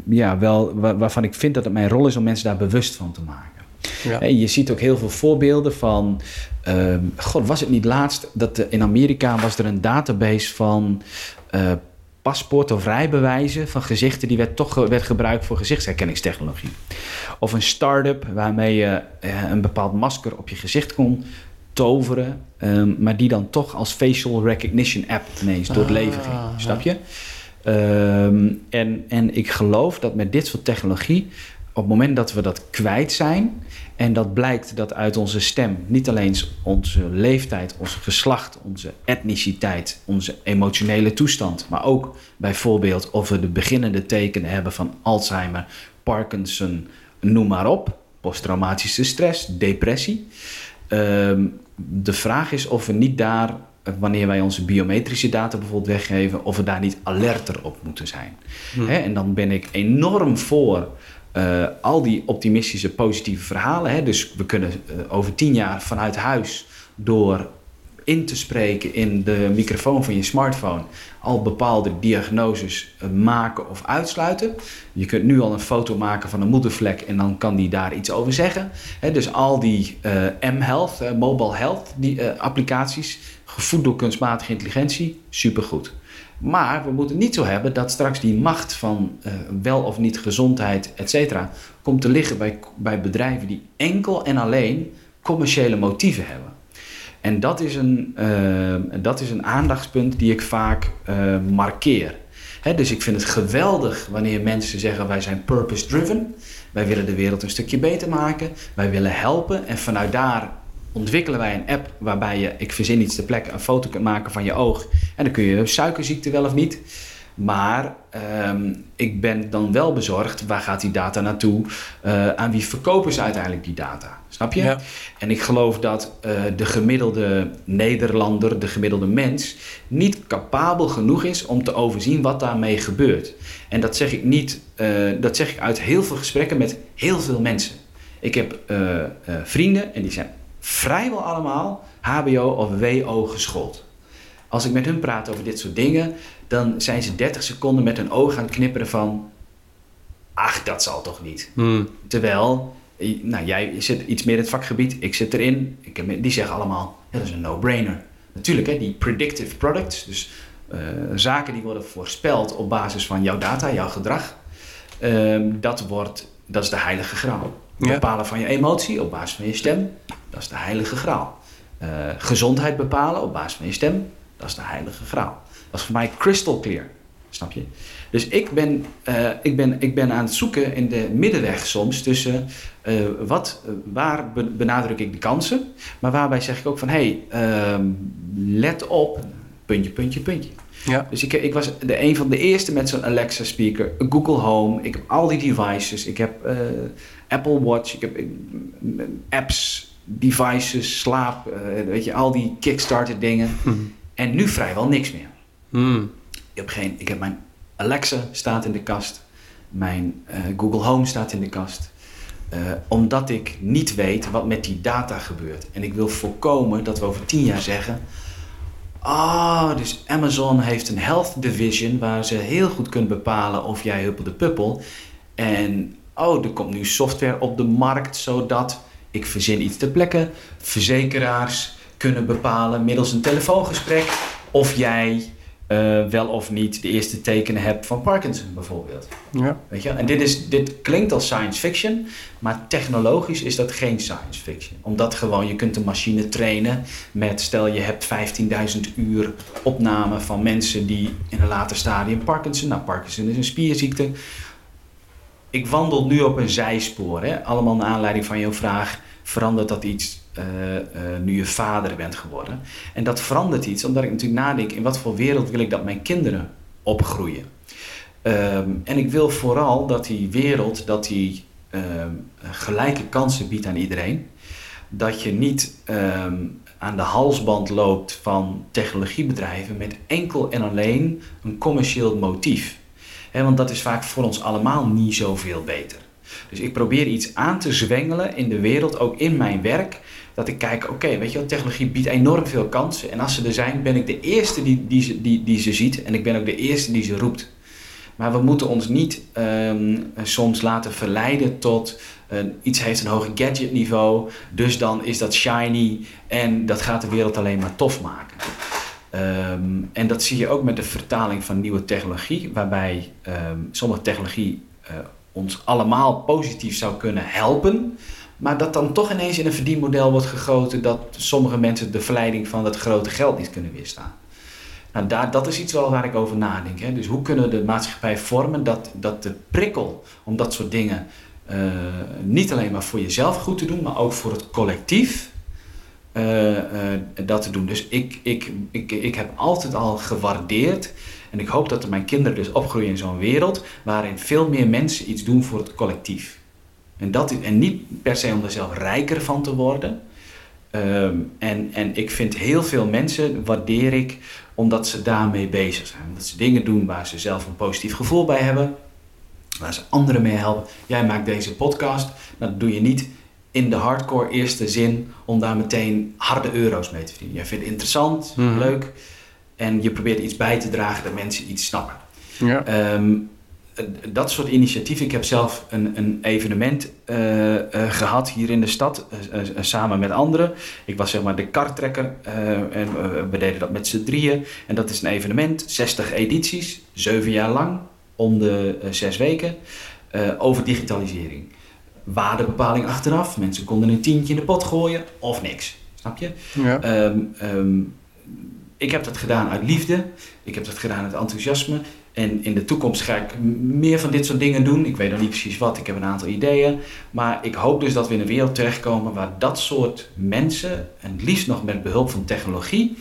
ja, wel, waar, waarvan ik vind dat het mijn rol is om mensen daar bewust van te maken. Ja. En je ziet ook heel veel voorbeelden van. Uh, God, was het niet laatst dat in Amerika was er een database van uh, paspoort of rijbewijzen van gezichten die werd toch werd gebruikt voor gezichtsherkenningstechnologie. Of een start-up waarmee je uh, een bepaald masker op je gezicht kon toveren, um, maar die dan toch als facial recognition app ineens door het leven ging. Ah, Snap je? Um, en, en ik geloof dat met dit soort technologie op het moment dat we dat kwijt zijn en dat blijkt dat uit onze stem niet alleen onze leeftijd, ons geslacht, onze etniciteit, onze emotionele toestand, maar ook bijvoorbeeld of we de beginnende tekenen hebben van Alzheimer, Parkinson, noem maar op, posttraumatische stress, depressie. Um, de vraag is of we niet daar, wanneer wij onze biometrische data bijvoorbeeld weggeven, of we daar niet alerter op moeten zijn. Hmm. en dan ben ik enorm voor uh, al die optimistische, positieve verhalen. Hè? Dus we kunnen uh, over tien jaar vanuit huis door in te spreken in de microfoon van je smartphone al bepaalde diagnoses uh, maken of uitsluiten. Je kunt nu al een foto maken van een moedervlek en dan kan die daar iets over zeggen. Dus al die M-Health, mobile health die, applicaties, gevoed door kunstmatige intelligentie, supergoed. Maar we moeten niet zo hebben dat straks die macht van uh, wel of niet gezondheid, et cetera, komt te liggen bij, bij bedrijven die enkel en alleen commerciële motieven hebben. En dat is een, uh, dat is een aandachtspunt die ik vaak uh, markeer. Dus ik vind het geweldig wanneer mensen zeggen wij zijn purpose-driven. Wij willen de wereld een stukje beter maken. Wij willen helpen. En vanuit daar ontwikkelen wij een app waarbij je, ik verzin iets ter plekke, een foto kunt maken van je oog. En dan kun je suikerziekte wel of niet. Maar um, ik ben dan wel bezorgd, waar gaat die data naartoe? Uh, aan wie verkopen ze uiteindelijk die data? Snap je? Ja. En ik geloof dat uh, de gemiddelde Nederlander, de gemiddelde mens, niet capabel genoeg is om te overzien wat daarmee gebeurt. En dat zeg ik niet, uh, dat zeg ik uit heel veel gesprekken met heel veel mensen. Ik heb vrienden en die zijn vrijwel allemaal HBO of WO geschoold. Als ik met hun praat over dit soort dingen, dan zijn ze 30 seconden met hun ogen aan het knipperen van. Ach, dat zal toch niet. Hmm. Terwijl, nou, jij zit iets meer in het vakgebied, ik zit erin. Ik heb, die zeggen allemaal: ja, dat is een no-brainer. Natuurlijk, hè, die predictive products, dus uh, zaken die worden voorspeld op basis van jouw data, jouw gedrag. Um, dat, wordt, dat is de heilige graal. Bepalen van je emotie op basis van je stem, dat is de heilige graal. Uh, gezondheid bepalen op basis van je stem, dat is de heilige graal. Dat is voor mij crystal clear. Snap je? Dus ik ben, uh, ik ben, ik ben aan het zoeken in de middenweg soms tussen uh, wat, waar benadruk ik de kansen, maar waarbij zeg ik ook van hé, hey, uh, let op, puntje, puntje, puntje. Ja. Dus ik, ik was de, een van de eerste met zo'n Alexa speaker, Google Home, ik heb al die devices, ik heb Apple Watch, ik heb apps, devices, slaap, weet je, al die Kickstarter dingen. Mm. En nu vrijwel niks meer. Hmm. Ik, heb geen, ik heb mijn Alexa staat in de kast. Mijn uh, Google Home staat in de kast. Uh, omdat ik niet weet wat met die data gebeurt. En ik wil voorkomen dat we over tien jaar zeggen... Ah, oh, dus Amazon heeft een health division... waar ze heel goed kunnen bepalen of jij huppel de puppel. En oh, er komt nu software op de markt... zodat, ik verzin iets ter plekke... verzekeraars kunnen bepalen middels een telefoongesprek of jij uh, wel of niet de eerste tekenen hebt van Parkinson bijvoorbeeld. Ja. Weet je? En dit, is, dit klinkt als science fiction, maar technologisch is dat geen science fiction. Omdat gewoon je kunt een machine trainen met, stel je hebt 15.000 uur opname van mensen die in een later stadium Parkinson, nou Parkinson is een spierziekte. Ik wandel nu op een zijspoor, hè? allemaal naar aanleiding van jouw vraag, verandert dat iets eh, eh, nu je vader bent geworden. En dat verandert iets, omdat ik natuurlijk nadenk in wat voor wereld wil ik dat mijn kinderen opgroeien. Ehm, en ik wil vooral dat die wereld dat die, ehm, gelijke kansen biedt aan iedereen. Dat je niet ehm, aan de halsband loopt van technologiebedrijven met enkel en alleen een commercieel motief. Want dat is vaak voor ons allemaal niet zoveel beter. Dus ik probeer iets aan te zwengelen in de wereld, ook in mijn werk. Dat ik kijk, oké, weet je wel, technologie biedt enorm veel kansen. En als ze er zijn, ben ik de eerste die, die, ze, die, die ze ziet. En ik ben ook de eerste die ze roept. Maar we moeten ons niet ehm, soms laten verleiden tot iets heeft een hoger gadgetniveau. Dus dan is dat shiny en dat gaat de wereld alleen maar tof maken. Ehm, en dat zie je ook met de vertaling van nieuwe technologie, waarbij ehm, sommige technologie uh, ons allemaal positief zou kunnen helpen. Maar dat dan toch ineens in een verdienmodel wordt gegoten dat sommige mensen de verleiding van dat grote geld niet kunnen weerstaan. Nou, daar, dat is iets wel waar ik over nadenk. Hè. Dus hoe kunnen we de maatschappij vormen dat, dat de prikkel om dat soort dingen uh, niet alleen maar voor jezelf goed te doen, maar ook voor het collectief uh, uh, dat te doen. Dus ik, ik, ik, ik heb altijd al gewaardeerd en ik hoop dat mijn kinderen dus opgroeien in zo'n wereld waarin veel meer mensen iets doen voor het collectief. En, dat, en niet per se om er zelf rijker van te worden. Um, en, en ik vind heel veel mensen, waardeer ik, omdat ze daarmee bezig zijn. Omdat ze dingen doen waar ze zelf een positief gevoel bij hebben. Waar ze anderen mee helpen. Jij maakt deze podcast. Dat doe je niet in de hardcore eerste zin om daar meteen harde euro's mee te verdienen. Jij vindt het interessant, mm. leuk. En je probeert iets bij te dragen dat mensen iets snappen. Ja. Um, dat soort initiatieven. Ik heb zelf een, een evenement uh, uh, gehad hier in de stad, uh, samen met anderen. Ik was zeg maar de kartrekker en we deden dat met z'n drieën. En dat is een evenement, 60 edities, 7 jaar lang, om de 6 weken, over digitalisering. Waardebepaling achteraf, mensen konden een tientje in de pot gooien of niks, snap je? Ja. Um, um, ik heb dat gedaan uit liefde. Ik heb dat gedaan uit enthousiasme. En in de toekomst ga ik meer van dit soort dingen doen. Ik weet nog niet precies wat, ik heb een aantal ideeën. Maar ik hoop dus dat we in een wereld terechtkomen waar dat soort mensen, en het liefst nog met behulp van technologie,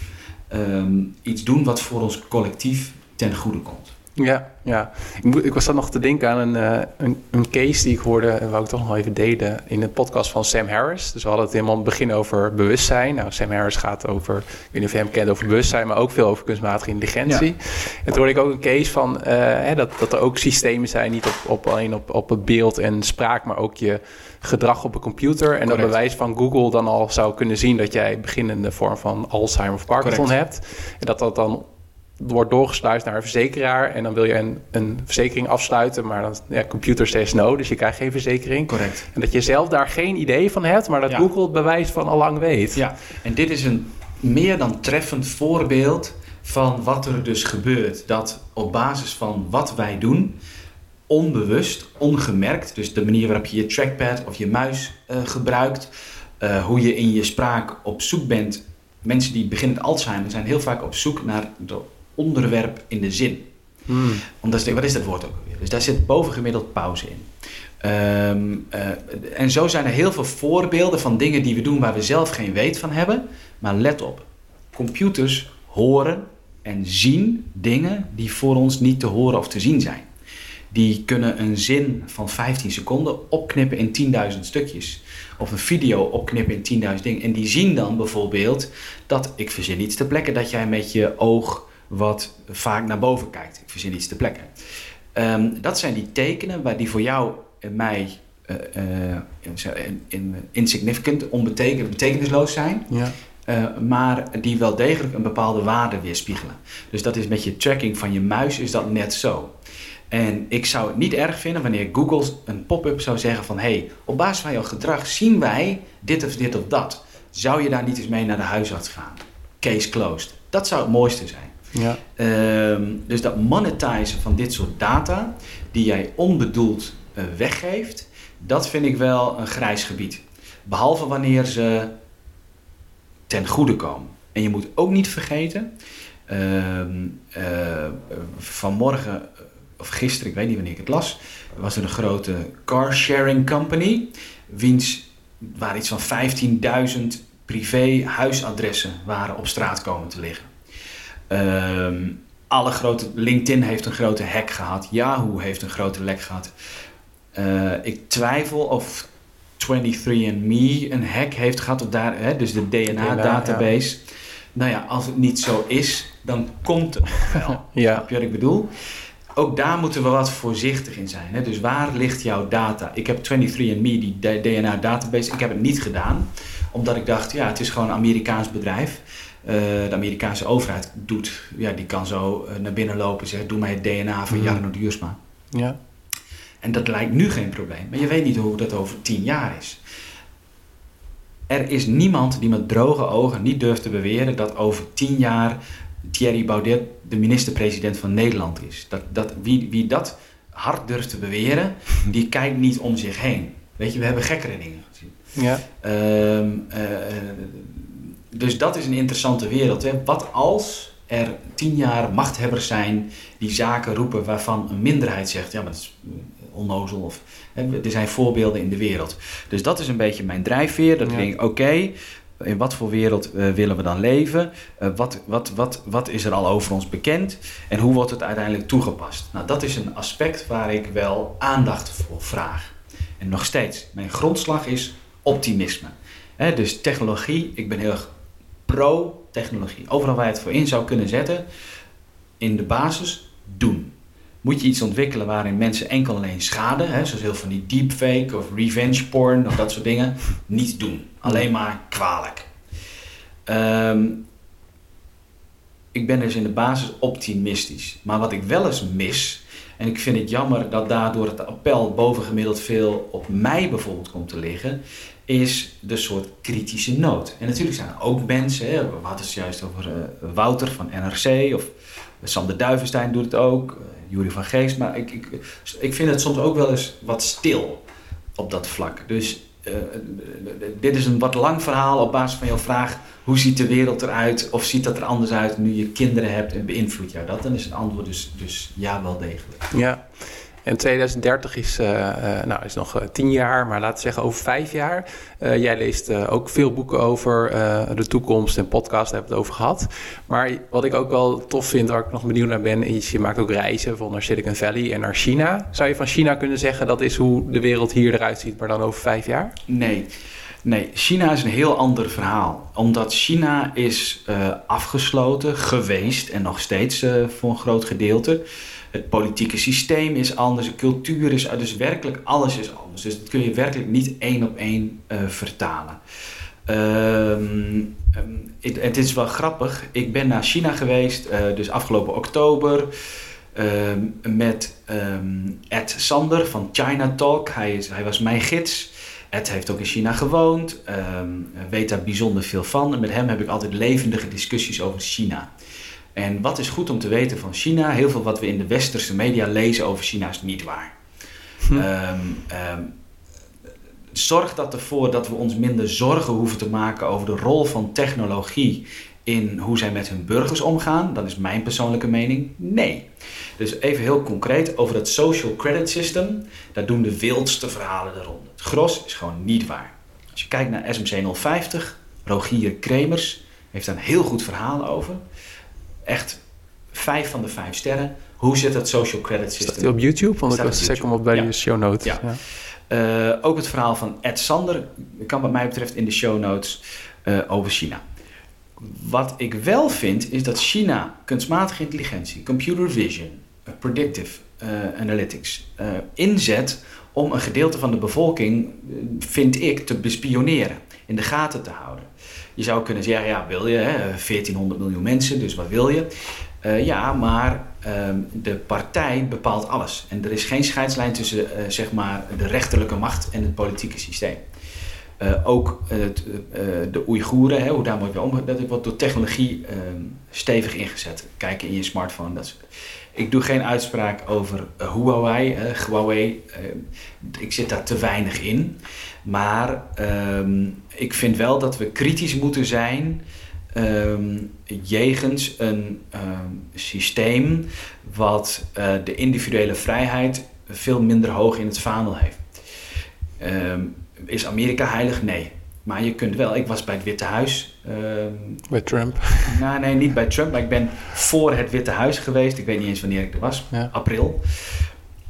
um, iets doen wat voor ons collectief ten goede komt. Ja, ja. Ik, ik was dan nog te denken aan een, uh, een, een, case die ik hoorde en wou ik toch nog even delen in het podcast van Sam Harris. Dus we hadden het helemaal in het begin over bewustzijn. Nou, Sam Harris gaat over, ik weet niet of je hem kent, over bewustzijn, maar ook veel over kunstmatige intelligentie. Ja. En toen hoorde ik ook een case van uh, hè, dat, dat er ook systemen zijn, niet op, op, alleen op, op het beeld en spraak, maar ook je gedrag op een computer. En Correct. dat bewijs van Google dan al zou kunnen zien dat jij beginnende vorm van Alzheimer of Parkinson Correct. hebt. En dat dat dan wordt doorgesluist naar een verzekeraar en dan wil je een, een verzekering afsluiten, maar dan ja, computer says no, dus je krijgt geen verzekering. Correct. En dat je zelf daar geen idee van hebt, maar dat ja. Google het bewijs van al lang weet. Ja, en dit is een meer dan treffend voorbeeld van wat er dus gebeurt. Dat op basis van wat wij doen, onbewust, ongemerkt, dus de manier waarop je je trackpad of je muis uh, gebruikt, uh, hoe je in je spraak op zoek bent. Mensen die beginnen Alzheimer zijn heel vaak op zoek naar de onderwerp in de zin. Hmm. Omdat, wat is dat woord ook alweer? Dus daar zit bovengemiddeld pauze in. Um, uh, en zo zijn er heel veel voorbeelden van dingen die we doen waar we zelf geen weet van hebben. Maar let op, computers horen en zien dingen die voor ons niet te horen of te zien zijn. Die kunnen een zin van 15 seconden opknippen in 10.000 stukjes. Of een video opknippen in 10.000 dingen. En die zien dan bijvoorbeeld dat, ik verzin iets te plekken, dat jij met je oog wat vaak naar boven kijkt. Ik verzin iets te plekken. Um, dat zijn die tekenen waar die voor jou en mij uh, uh, in, insignificant, onbetekend, betekenisloos zijn. Ja. Uh, maar die wel degelijk een bepaalde waarde weerspiegelen. Dus dat is met je tracking van je muis is dat net zo. En ik zou het niet erg vinden wanneer Google een pop-up zou zeggen van... hé, hey, op basis van jouw gedrag zien wij dit of dit of dat. Zou je daar niet eens mee naar de huisarts gaan? Case closed. Dat zou het mooiste zijn. Ja. Um, dus dat monetizen van dit soort data, die jij onbedoeld uh, weggeeft, dat vind ik wel een grijs gebied. Behalve wanneer ze ten goede komen. En je moet ook niet vergeten, uh, uh, vanmorgen, of gisteren, ik weet niet wanneer ik het las, was er een grote car sharing company, wiens waar iets van 15.000 privé huisadressen waren op straat komen te liggen. Ehm, alle grote, LinkedIn heeft een grote hack gehad. Yahoo heeft een grote lek gehad. Uh, ik twijfel of 23andMe een hack heeft gehad. Of daar, hè, dus de DNA-database. Nou ja, als het niet zo is, dan komt het wel. ja. Snap je wat ik bedoel? Ook daar moeten we wat voorzichtig in zijn. Hè? Dus waar ligt jouw data? Ik heb 23andMe, die DNA-database. Ik heb het niet gedaan, omdat ik dacht, ja, het is gewoon een Amerikaans bedrijf. Uh, de Amerikaanse overheid doet, ja, die kan zo uh, naar binnen lopen en zeggen: Doe mij het DNA van mm. Jarno Duursma. Ja. En dat lijkt nu geen probleem, maar je weet niet hoe dat over tien jaar is. Er is niemand die met droge ogen niet durft te beweren dat over tien jaar Thierry Baudet de minister-president van Nederland is. Dat, dat, wie, wie dat hard durft te beweren, die kijkt niet om zich heen. Weet je, we hebben gekkere dingen gezien. Ja. Uh, dus dat is een interessante wereld. Hè? Wat als er tien jaar machthebbers zijn die zaken roepen waarvan een minderheid zegt: ja, maar dat is onnozel. Of, hè, er zijn voorbeelden in de wereld. Dus dat is een beetje mijn drijfveer. Dat ik denk: oké, in wat voor wereld uh, willen we dan leven? Uh, wat, wat, wat, wat is er al over ons bekend? En hoe wordt het uiteindelijk toegepast? Nou, dat is een aspect waar ik wel aandacht voor vraag. En nog steeds, mijn grondslag is optimisme. dus technologie, ik ben heel erg pro-technologie. Overal waar je het voor in zou kunnen zetten, in de basis doen. Moet je iets ontwikkelen waarin mensen enkel alleen schade, hè, zoals heel van die deepfake of revenge porn of dat soort dingen, niet doen. Alleen maar kwalijk. Ehm, ik ben dus in de basis optimistisch. Maar wat ik wel eens mis, en ik vind het jammer dat daardoor het appel bovengemiddeld veel op mij bijvoorbeeld komt te liggen, is de soort kritische noot. En natuurlijk zijn er ook mensen, hè, we hadden het juist over uh, Wouter van NRC of Sander Duivenstein doet het ook, uh, Jury van Geest, maar ik, ik, ik vind het soms ook wel eens wat stil op dat vlak. Dus dit is een wat lang verhaal op basis van jouw vraag: hoe ziet de wereld eruit? Of ziet dat er anders uit nu je kinderen hebt en beïnvloedt jou dat? Dan is het antwoord dus, dus ja, wel degelijk. Ja. En 2030 is, uh, nou, is nog tien jaar, maar laten we zeggen over vijf jaar. Jij leest ook veel boeken over de toekomst en podcast hebben we het over gehad. Maar wat ik ook wel tof vind, waar ik nog benieuwd naar ben, is je maakt ook reizen van naar Silicon Valley en naar China. Zou je van China kunnen zeggen dat is hoe de wereld hier eruit ziet, maar dan over vijf jaar? Nee. Nee, China is een heel ander verhaal. Omdat China is afgesloten geweest en nog steeds voor een groot gedeelte het politieke systeem is anders, de cultuur is dus werkelijk alles is anders. Dus dat kun je werkelijk niet één op één uh, vertalen. Um, het, het, is wel grappig. Ik ben naar China geweest, uh, dus afgelopen oktober, um, met Ed Sander van China Talk. Hij, is, hij was mijn gids. Ed heeft ook in China gewoond, weet daar bijzonder veel van. En met hem heb ik altijd levendige discussies over China. En wat is goed om te weten van China? Heel veel wat we in de westerse media lezen over China is niet waar. Hm. Um, um, zorg dat ervoor dat we ons minder zorgen hoeven te maken over de rol van technologie in hoe zij met hun burgers omgaan. Dat is mijn persoonlijke mening. Nee. Dus even heel concreet over dat social credit system. Daar doen de wildste verhalen de ronde. Het gros is gewoon niet waar. Als je kijkt naar SMC 050, Rogier Kremers heeft daar een heel goed verhaal over echt vijf van de vijf sterren. Hoe zit het social credit system? Staat op YouTube? Want ik check hem op bij de show notes. Ja. ja. Uh, ook het verhaal van Ed Sander kan wat mij betreft in de show notes uh, over China. Wat ik wel vind is dat China kunstmatige intelligentie, computer vision, uh, predictive analytics inzet om een gedeelte van de bevolking, vind ik, te bespioneren, in de gaten te houden. Je zou kunnen zeggen, ja, wil je, hè, 1400 miljoen mensen, dus wat wil je? Uh, ja, maar ehm, de partij bepaalt alles. En er is geen scheidslijn tussen uh, zeg maar de rechterlijke macht en het politieke systeem. Uh, ook het, de Oeigoeren, hè, hoe daar wordt om, dat wordt door technologie ehm, stevig ingezet. Kijken in je smartphone. Dat. Ik doe geen uitspraak over Huawei. Huawei ik zit daar te weinig in. Maar um, ik vind wel dat we kritisch moeten zijn um, jegens een um, systeem wat uh, de individuele vrijheid veel minder hoog in het vaandel heeft. is Amerika heilig? Nee. Maar je kunt wel, ik was bij het Witte Huis. ehm, Bij Trump. nou, nee, niet bij Trump, maar ik ben voor het Witte Huis geweest. Ik weet niet eens wanneer ik er was. Ja. April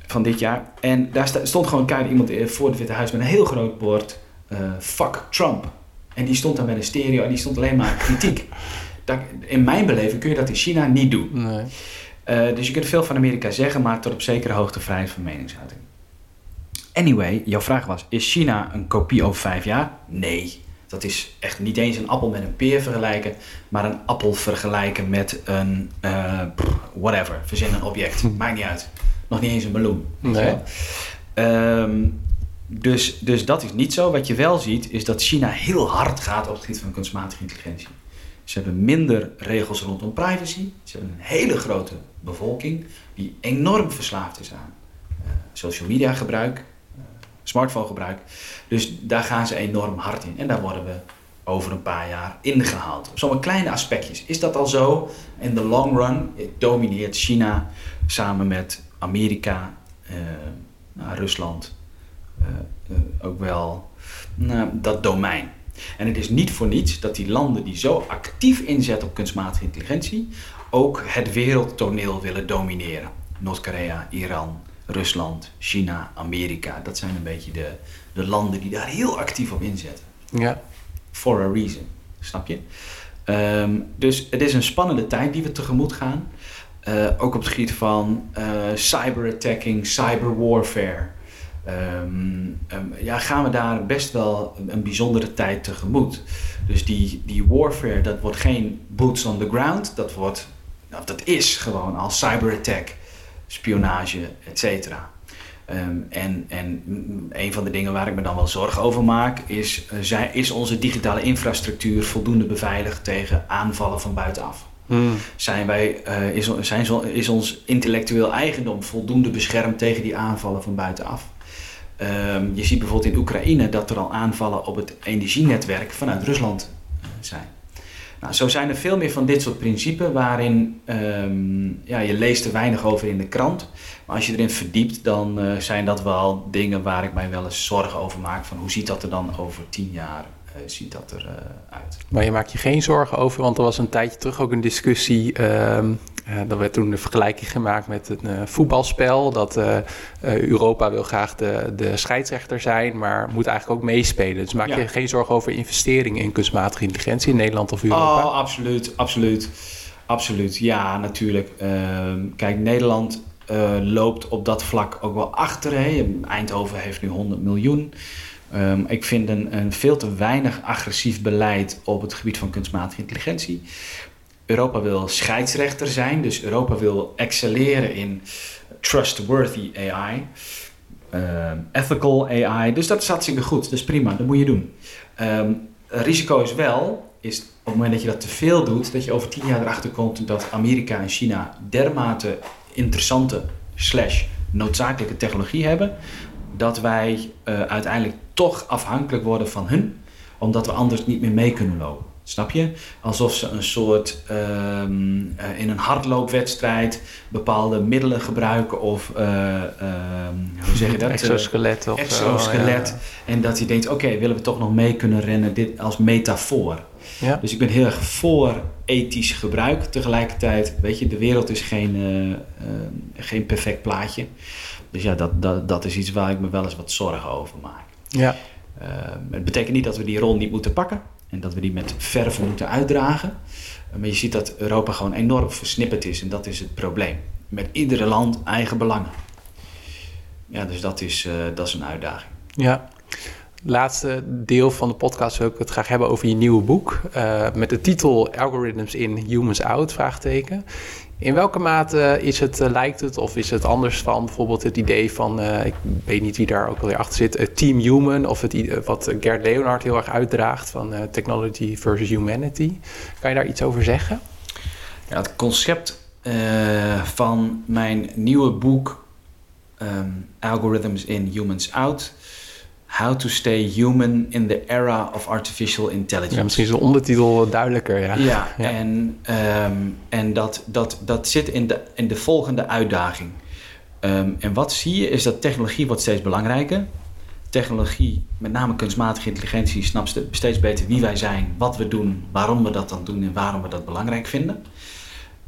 van dit jaar. En daar stond gewoon keihard iemand eh, voor het Witte Huis met een heel groot bord. eh, fuck Trump. En die stond daar met een stereo en die stond alleen maar kritiek. Dat, in mijn beleving kun je dat in China niet doen. Nee. Eh, dus je kunt veel van Amerika zeggen, maar tot op zekere hoogte vrijheid van meningsuiting. Anyway, jouw vraag was: is China een kopie over vijf jaar? Nee. Dat is echt niet eens een appel met een peer vergelijken, maar een appel vergelijken met een whatever, verzin een object. Maakt niet uit. Nog niet eens een Nee. wel. Ehm, dus, dus dat is niet zo. Wat je wel ziet, is dat China heel hard gaat op het gebied van kunstmatige intelligentie. Ze hebben minder regels rondom privacy. Ze hebben een hele grote bevolking die enorm verslaafd is aan eh, social media gebruik, eh, smartphone gebruik. Dus daar gaan ze enorm hard in. En daar worden we over een paar jaar ingehaald. Op zo'n kleine aspectjes. Is dat al zo? In de long run domineert China samen met Amerika, eh, nou, Rusland, eh, eh, ook wel nou, dat domein. En het is niet voor niets dat die landen die zo actief inzetten op kunstmatige intelligentie ook het wereldtoneel willen domineren. Noord-Korea, Iran, Rusland, China, Amerika. Dat zijn een beetje de, de landen die daar heel actief op inzetten. Ja. For a reason. Snap je? Ehm, dus het is een spannende tijd die we tegemoet gaan. Eh, ook op het gebied van eh, cyberattacking, cyberwarfare. Ehm, ja, gaan we daar best wel een, bijzondere tijd tegemoet. Dus die, die warfare, dat wordt geen boots on the ground. Dat, wordt, dat is gewoon al cyberattack, spionage, et cetera. Ehm, en, en een van de dingen waar ik me dan wel zorgen over maak, is, eh, is onze digitale infrastructuur voldoende beveiligd tegen aanvallen van buitenaf? Hmm. Zijn wij, eh, is, zijn, is ons intellectueel eigendom voldoende beschermd tegen die aanvallen van buitenaf? Ehm, je ziet bijvoorbeeld in Oekraïne dat er al aanvallen op het energienetwerk vanuit Rusland eh, zijn. Nou, zo zijn er veel meer van dit soort principes waarin ehm, ja, je leest er weinig over in de krant. Maar als je erin verdiept, dan eh, zijn dat wel dingen waar ik mij wel eens zorgen over maak. Van hoe ziet dat er dan over tien jaar ziet dat er, eh, uit? Maar je maakt je geen zorgen over, want er was een tijdje terug ook een discussie. ehm eh, er werd toen een vergelijking gemaakt met een eh, voetbalspel. Dat eh, eh, Europa wil graag de, de scheidsrechter zijn, maar moet eigenlijk ook meespelen. Dus maak Ja. je geen zorgen over investeringen in kunstmatige intelligentie in Nederland of Europa? Oh, absoluut, absoluut. Absoluut, ja, natuurlijk. Ehm, kijk, Nederland eh, loopt op dat vlak ook wel achter. Hè. Eindhoven heeft nu 100 miljoen. Ehm, ik vind een, een veel te weinig agressief beleid op het gebied van kunstmatige intelligentie. Europa wil scheidsrechter zijn, dus Europa wil excelleren in trustworthy AI, ehm, ethical AI. Dus dat is hartstikke goed, dat is prima, dat moet je doen. Ehm, risico is wel, is op het moment dat je dat te veel doet, dat je over tien jaar erachter komt dat Amerika en China dermate interessante slash noodzakelijke technologie hebben, dat wij eh, uiteindelijk toch afhankelijk worden van hun, omdat we anders niet meer mee kunnen lopen. Snap je? Alsof ze een soort ehm, eh, in een hardloopwedstrijd bepaalde middelen gebruiken of eh, ehm, hoe zeg je dat? Exoskelet of zo, exoskelet. En dat hij denkt, oké, willen we toch nog mee kunnen rennen, dit als metafoor. Ja. Dus ik ben heel erg voor ethisch gebruik. Tegelijkertijd, weet je, de wereld is geen, eh, eh, geen perfect plaatje. Dus ja, dat, dat, dat is iets waar ik me wel eens wat zorgen over maak. ja. Eh, het betekent niet dat we die rol niet moeten pakken. En dat we die met verve moeten uitdragen. Eh, maar je ziet dat Europa gewoon enorm versnipperd is. En dat is het probleem. Met iedere land eigen belangen. Ja, dus dat is, eh, dat is een uitdaging. Ja. Laatste deel van de podcast wil ik het graag hebben over je nieuwe boek. met de titel Algorithms in, Humans Out? Vraagteken. In welke mate is het, eh, lijkt het of is het anders van bijvoorbeeld het idee van, eh, ik weet niet wie daar ook alweer achter zit, eh, Team Human of het, wat Gerd Leonard heel erg uitdraagt van Technology versus Humanity. Kan je daar iets over zeggen? Ja, het concept van mijn nieuwe boek ehm, Algorithms in Humans Out. How to stay human in the era of artificial intelligence. Ja, misschien is de ondertitel duidelijker. Ja. Ja, Ja. en, ehm, en dat, dat, dat zit in de, in de volgende uitdaging. Ehm, en wat zie je is dat technologie wordt steeds belangrijker. technologie, met name kunstmatige intelligentie, snapt steeds beter wie wij zijn, wat we doen, waarom we dat dan doen en waarom we dat belangrijk vinden.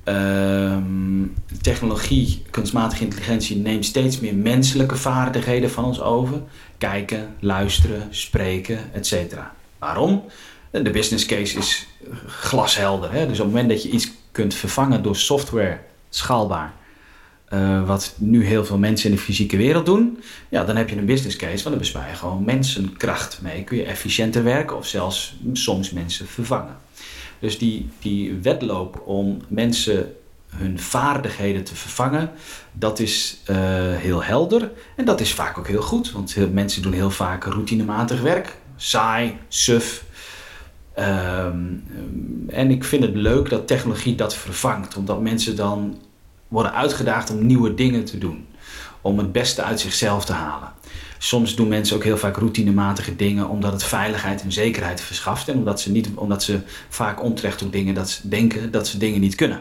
Ehm, technologie, kunstmatige intelligentie neemt steeds meer menselijke vaardigheden van ons over. Kijken, luisteren, spreken, etc. Waarom? De business case is glashelder. Hè? Dus op het moment dat je iets kunt vervangen door software, schaalbaar, uh, wat nu heel veel mensen in de fysieke wereld doen, ja, dan heb je een business case, want dan bespaar je gewoon mensenkracht mee. Kun je efficiënter werken of zelfs soms mensen vervangen. Dus die, die wedloop om mensen hun vaardigheden te vervangen, dat is uh, heel helder. En dat is vaak ook heel goed, want mensen doen heel vaak routinematig werk. Saai, suf. Um, en ik vind het leuk dat technologie dat vervangt, omdat mensen dan worden uitgedaagd om nieuwe dingen te doen. Om het beste uit zichzelf te halen. Soms doen mensen ook heel vaak routinematige dingen omdat het veiligheid en zekerheid verschaft. En omdat ze, niet, omdat ze vaak onterecht doen dingen dat ze denken dat ze dingen niet kunnen.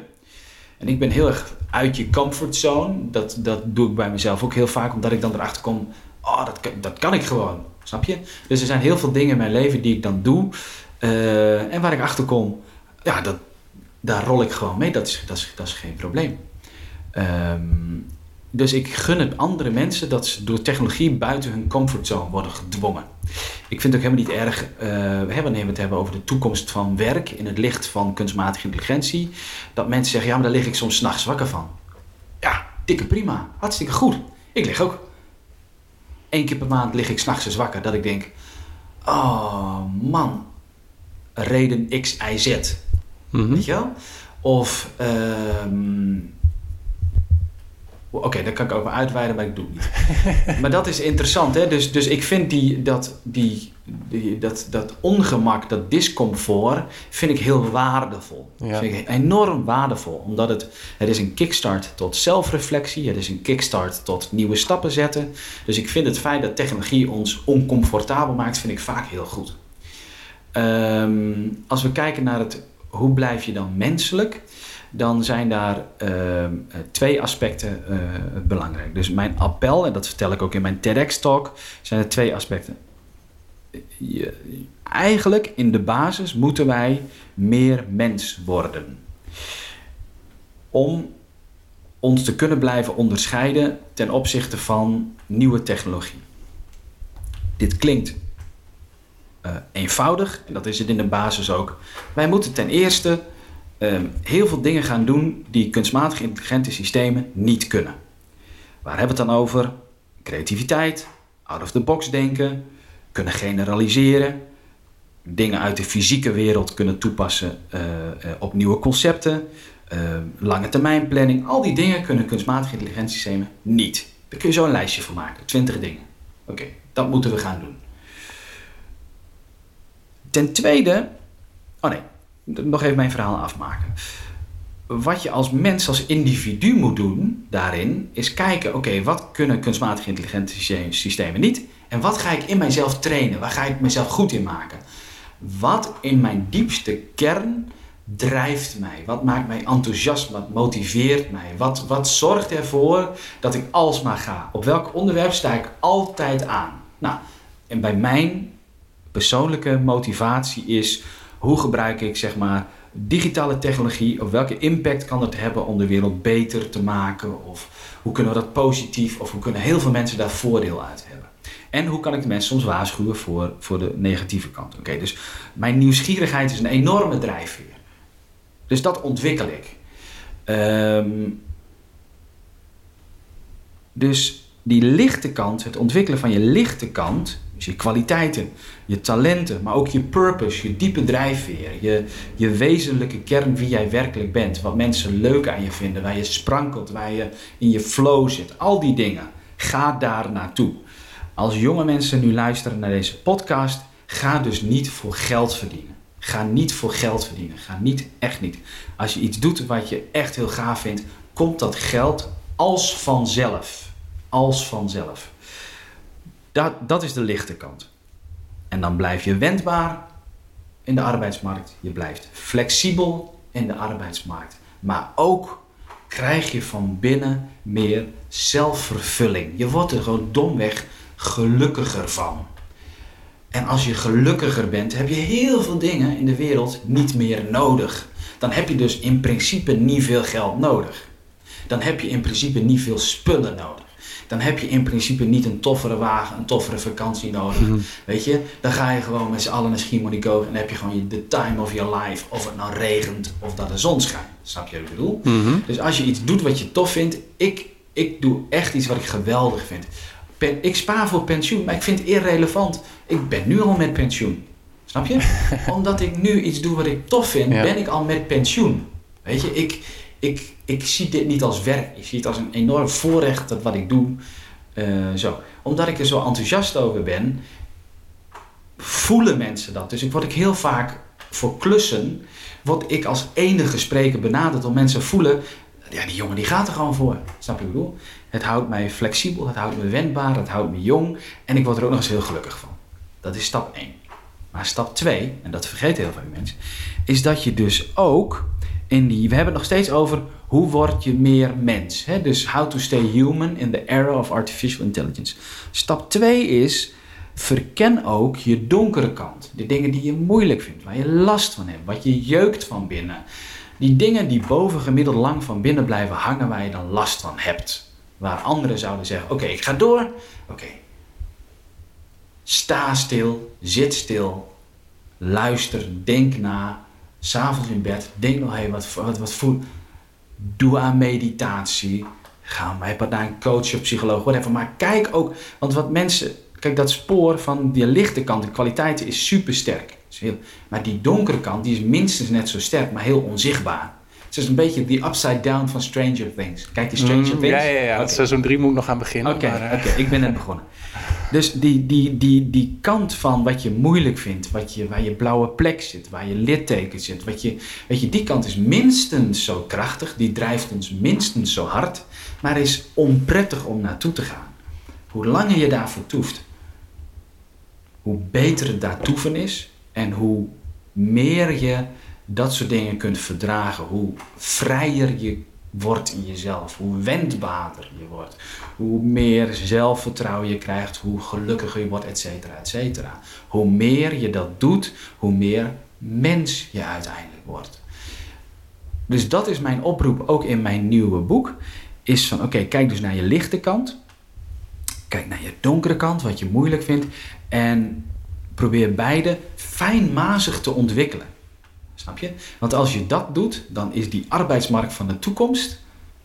En ik ben heel erg uit je comfortzone. Dat, dat doe ik bij mezelf ook heel vaak, omdat ik dan erachter kom: oh, dat, dat kan ik gewoon. Snap je? Dus er zijn heel veel dingen in mijn leven die ik dan doe. Uh, en waar ik achter kom, ja, dat, daar rol ik gewoon mee. Dat is, dat is, dat is geen probleem. Um, dus ik gun het andere mensen dat ze door technologie buiten hun comfortzone worden gedwongen. Ik vind het ook helemaal niet erg, uh, wanneer we het hebben over de toekomst van werk in het licht van kunstmatige intelligentie, dat mensen zeggen, ja, maar daar lig ik soms s'nachts wakker van. Ja, dikke prima, hartstikke goed. Ik lig ook. Eén keer per maand lig ik s'nachts eens wakker, dat ik denk, oh man, reden X, Y, Z. Mm Weet je wel? Of... Uh, Oké, daar kan ik over uitweiden, maar ik doe het niet. maar dat is interessant, hè? Dus, dus ik vind die, dat, die, die, dat, dat ongemak, dat discomfort, vind ik heel waardevol. Ja. Vind ik enorm waardevol, omdat het, het is een kickstart tot zelfreflectie, het is een kickstart tot nieuwe stappen zetten. Dus ik vind het feit dat technologie ons oncomfortabel maakt, vind ik vaak heel goed. Um, als we kijken naar het, hoe blijf je dan menselijk? Dan zijn daar ehm, twee aspecten uh, belangrijk. Dus mijn appel, en dat vertel ik ook in mijn TEDx-talk, zijn er twee aspecten. Je, eigenlijk in de basis moeten wij meer mens worden. Om ons te kunnen blijven onderscheiden ten opzichte van nieuwe technologie. Dit klinkt uh, eenvoudig, en dat is het in de basis ook. Wij moeten ten eerste um, heel veel dingen gaan doen die kunstmatig intelligente systemen niet kunnen. Waar hebben we het dan over? Creativiteit, out of the box denken, kunnen generaliseren, dingen uit de fysieke wereld kunnen toepassen uh, uh, op nieuwe concepten, uh, lange termijn planning. Al die dingen kunnen kunstmatige intelligentiesystemen niet. Daar kun je zo een lijstje van maken, 20 dingen. Oké, dat moeten we gaan doen. Ten tweede, oh nee, nog even mijn verhaal afmaken. Wat je als mens, als individu moet doen daarin, is kijken: oké, wat kunnen kunstmatige intelligente systemen niet? En wat ga ik in mijzelf trainen? Waar ga ik mezelf goed in maken? Wat in mijn diepste kern drijft mij? Wat maakt mij enthousiast? Wat motiveert mij? Wat, wat zorgt ervoor dat ik alsmaar ga? Op welk onderwerp sta ik altijd aan? Nou, en bij mijn persoonlijke motivatie is hoe gebruik ik zeg maar digitale technologie? Of welke impact kan het hebben om de wereld beter te maken? Of hoe kunnen we dat positief? Of hoe kunnen heel veel mensen daar voordeel uit hebben? En hoe kan ik de mensen soms waarschuwen voor, voor de negatieve kant? Oké, dus mijn nieuwsgierigheid is een enorme drijfveer. Dus dat ontwikkel ik. Um, dus die lichte kant, het ontwikkelen van je lichte kant, dus je kwaliteiten, je talenten, maar ook je purpose, je diepe drijfveer, je, je wezenlijke kern wie jij werkelijk bent, wat mensen leuk aan je vinden, waar je sprankelt, waar je in je flow zit, al die dingen. Ga daar naartoe. Als jonge mensen nu luisteren naar deze podcast, ga dus niet voor geld verdienen. Ga niet voor geld verdienen. Ga niet, echt niet. Als je iets doet wat je echt heel gaaf vindt, komt dat geld als vanzelf. Als vanzelf. Dat, dat is de lichte kant. En dan blijf je wendbaar in de arbeidsmarkt. Je blijft flexibel in de arbeidsmarkt. Maar ook krijg je van binnen meer zelfvervulling. Je wordt er gewoon domweg gelukkiger van. En als je gelukkiger bent, heb je heel veel dingen in de wereld niet meer nodig. Dan heb je dus in principe niet veel geld nodig. Dan heb je in principe niet veel spullen nodig. Dan heb je in principe niet een toffere wagen, een toffere vakantie nodig. Mhm. Weet je, dan ga je gewoon met z'n allen naar Schiermonnikoog en dan heb je gewoon de time of your life. Of het nou regent of dat de zon schijnt. Snap je wat ik bedoel? Mhm. Dus als je iets doet wat je tof vindt, ik, ik doe echt iets wat ik geweldig vind. Pen- ik spaar voor pensioen, maar ik vind het irrelevant. Ik ben nu al met pensioen. Snap je? Omdat ik nu iets doe wat ik tof vind, Ja. ben ik al met pensioen. Weet je, ik, ik, ik zie dit niet als werk. Ik zie het als een enorm voorrecht dat wat ik doe. eh, zo. Omdat ik er zo enthousiast over ben, voelen mensen dat. Dus ik word ik heel vaak voor klussen, word ik als enige spreker benaderd om mensen voelen, ja die jongen die gaat er gewoon voor. Snap je wat ik bedoel? Het houdt mij flexibel, het houdt me wendbaar, het houdt me jong en ik word er ook nog eens heel gelukkig van. Dat is stap 1. Maar stap 2, en dat vergeten heel veel mensen, is dat je dus ook die, we hebben het nog steeds over hoe word je meer mens. Hè? Dus how to stay human in the era of artificial intelligence. Stap 2 is verken ook je donkere kant. De dingen die je moeilijk vindt, waar je last van hebt, wat je jeukt van binnen. Die dingen die bovengemiddeld lang van binnen blijven hangen, waar je dan last van hebt. Waar anderen zouden zeggen: Oké, ik ga door. Oké. Sta stil, zit stil, luister, denk na. S'avonds in bed, denk nog even wat, wat, wat voel. Doe aan meditatie. Ga bij naar een coach of psycholoog, whatever. Maar kijk ook, want wat mensen. Kijk, dat spoor van die lichte kant, de kwaliteit is super sterk. Maar die donkere kant, die is minstens net zo sterk, maar heel onzichtbaar. Het is een beetje die upside down van Stranger Things. Kijk die Stranger Mm, Things? Ja, ja, ja. Oké. Seizoen 3 moet ik nog aan beginnen. Oké, eh, oké, ik ben net begonnen. Dus die, die, die, die kant van wat je moeilijk vindt, wat je, waar je blauwe plek zit, waar je litteken zit, wat je, weet je, die kant is minstens zo krachtig, die drijft ons minstens zo hard, maar is onprettig om naartoe te gaan. Hoe langer je daarvoor toeft, hoe beter het daar toeven is en hoe meer je dat soort dingen kunt verdragen, hoe vrijer je wordt in jezelf, hoe wendbaarder je wordt, hoe meer zelfvertrouwen je krijgt, hoe gelukkiger je wordt, et cetera, et cetera. Hoe meer je dat doet, hoe meer mens je uiteindelijk wordt. Dus dat is mijn oproep ook in mijn nieuwe boek. Is van oké, kijk dus naar je lichte kant. Kijk naar je donkere kant, wat je moeilijk vindt. En probeer beide fijnmazig te ontwikkelen. Snap je? Want als je dat doet, dan is die arbeidsmarkt van de toekomst,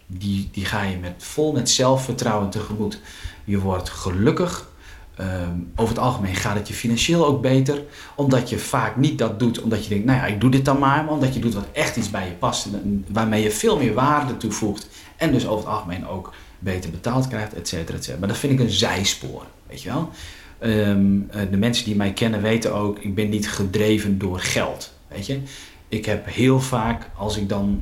die, die ga je met, vol met zelfvertrouwen tegemoet. Je wordt gelukkig. Ehm, over het algemeen gaat het je financieel ook beter. Omdat je vaak niet dat doet omdat je denkt, nou ja, ik doe dit dan maar. Maar omdat je doet wat echt iets bij je past. Waarmee je veel meer waarde toevoegt. En dus over het algemeen ook beter betaald krijgt, et cetera. Maar dat vind ik een zijspoor, weet je wel. Ehm, eh, de mensen die mij kennen weten ook, ik ben niet gedreven door geld, weet je. Ik heb heel vaak, als ik dan...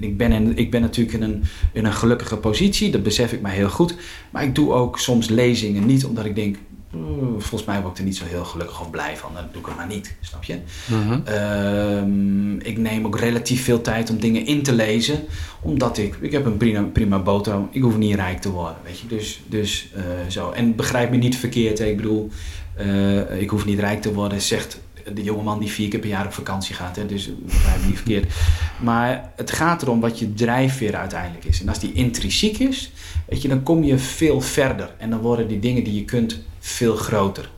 Ik ben, in, ik ben natuurlijk in een, in een gelukkige positie, dat besef ik mij heel goed. Maar ik doe ook soms lezingen niet omdat ik denk... "Oeh, volgens mij word ik er niet zo heel gelukkig of blij van. Dan doe ik het maar niet, snap je? mhm. Ehm, ik neem ook relatief veel tijd om dingen in te lezen. Omdat ik, ik heb een prima, prima boterham. Ik hoef niet rijk te worden, weet je. Dus, dus eh, zo. En begrijp me niet verkeerd. Hè. Ik bedoel, eh, ik hoef niet rijk te worden, zegt de jongeman die vier keer per jaar op vakantie gaat. Hè. Dus begrijp me niet verkeerd. Maar het gaat erom wat je drijfveer uiteindelijk is. En als die intrinsiek is, weet je, dan kom je veel verder. En dan worden die dingen die je kunt veel groter.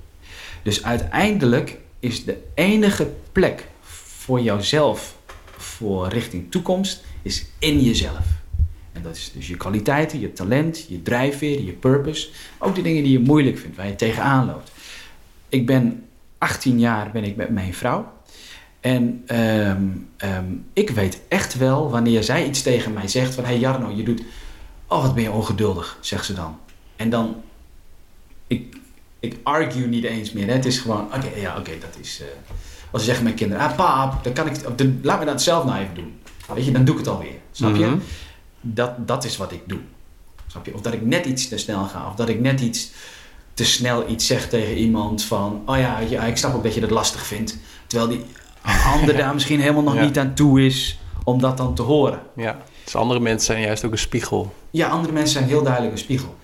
Dus uiteindelijk is de enige plek voor jouzelf, voor richting toekomst, is in jezelf. En dat is dus je kwaliteiten, je talent, je drijfveer, je purpose. Ook de dingen die je moeilijk vindt, waar je tegenaan loopt. Ik ben 18 jaar ben ik met mijn vrouw. En ehm, ehm, ik weet echt wel wanneer zij iets tegen mij zegt van... Hé hey Jarno, je doet... Oh, wat ben je ongeduldig, zegt ze dan. En dan... Ik, ik argue niet eens meer. Hè. Het is gewoon... Oké, ja, oké, dat is... eh, als ze zeggen mijn kinderen... Ah, pap, dan kan ik... de- laat me dat zelf nou even doen. Weet je, dan doe ik het alweer. Snap je? Mhm. Dat, dat is wat ik doe. Snap je? Of dat ik net iets te snel ga. Of dat ik net iets te snel iets zeg tegen iemand van... Oh ja, ja ik snap ook dat je dat lastig vindt. Terwijl die ander daar misschien helemaal nog Ja. niet aan toe is om dat dan te horen. Ja, dus andere mensen zijn juist ook een spiegel. Ja, andere mensen zijn heel duidelijk een spiegel.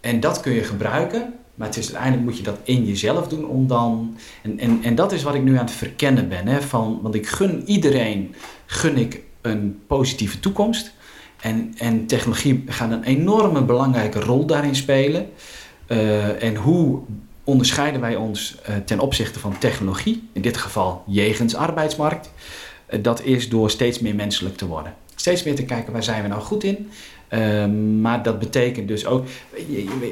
En dat kun je gebruiken Maar het is, uiteindelijk moet je dat in jezelf doen om dan... En, en, en dat is wat ik nu aan het verkennen ben. Hè, van, want ik gun iedereen gun ik een positieve toekomst. En, en technologie gaat een enorme belangrijke rol daarin spelen. Uh, en hoe onderscheiden wij ons uh, ten opzichte van technologie? In dit geval jegens arbeidsmarkt. Uh, dat is door steeds meer menselijk te worden. Steeds meer te kijken waar zijn we nou goed in uh, maar dat betekent dus ook,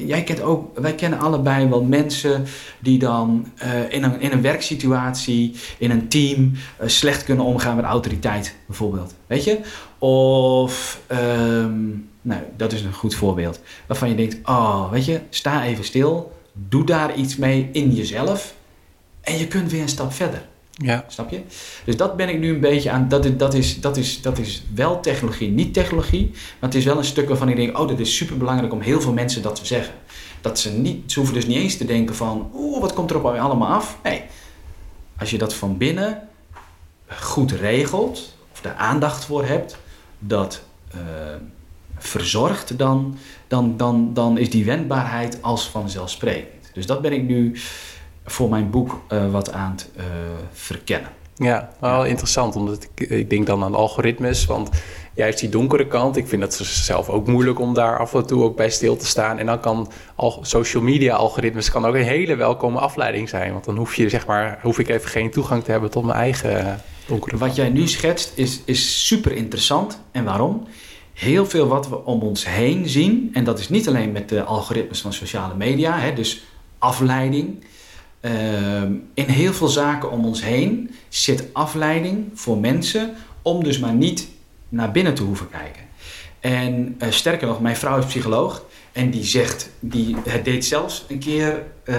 jij kent ook, wij kennen allebei wel mensen die dan in, een, in een werksituatie, in een team, slecht kunnen omgaan met autoriteit, bijvoorbeeld. Weet je? Of, um, nou, dat is een goed voorbeeld. Waarvan je denkt, oh, weet je, sta even stil, doe daar iets mee in jezelf en je kunt weer een stap verder. Ja. Snap je? Dus dat ben ik nu een beetje aan. Dat, is, dat, is, dat, is, dat is wel technologie, niet technologie. Maar het is wel een stuk waarvan ik denk: oh, dit is super belangrijk om heel veel mensen dat te zeggen. Dat ze niet, ze hoeven dus niet eens te denken van: oeh, wat komt er op mij allemaal af? Nee. Als je dat van binnen goed regelt, of daar aandacht voor hebt, dat uh, verzorgt, dan, dan, dan, dan is die wendbaarheid als vanzelfsprekend. Dus dat ben ik nu voor mijn boek uh, wat aan het uh, verkennen. Ja, wel interessant, omdat ik, ik denk dan aan algoritmes, want juist die donkere kant, ik vind dat zelf ook moeilijk om daar af en toe ook bij stil te staan. En dan kan al, social media algoritmes kan ook een hele welkome afleiding zijn, want dan hoef je zeg maar, hoef ik even geen toegang te hebben tot mijn eigen donkere Wat jij nu schetst is, is super interessant. En waarom? Heel veel wat we om ons heen zien, en dat is niet alleen met de algoritmes van sociale media, hè, dus afleiding. Uh, in heel veel zaken om ons heen zit afleiding voor mensen om dus maar niet naar binnen te hoeven kijken. En uh, sterker nog, mijn vrouw is psycholoog en die zegt, die, het deed zelfs een keer, uh,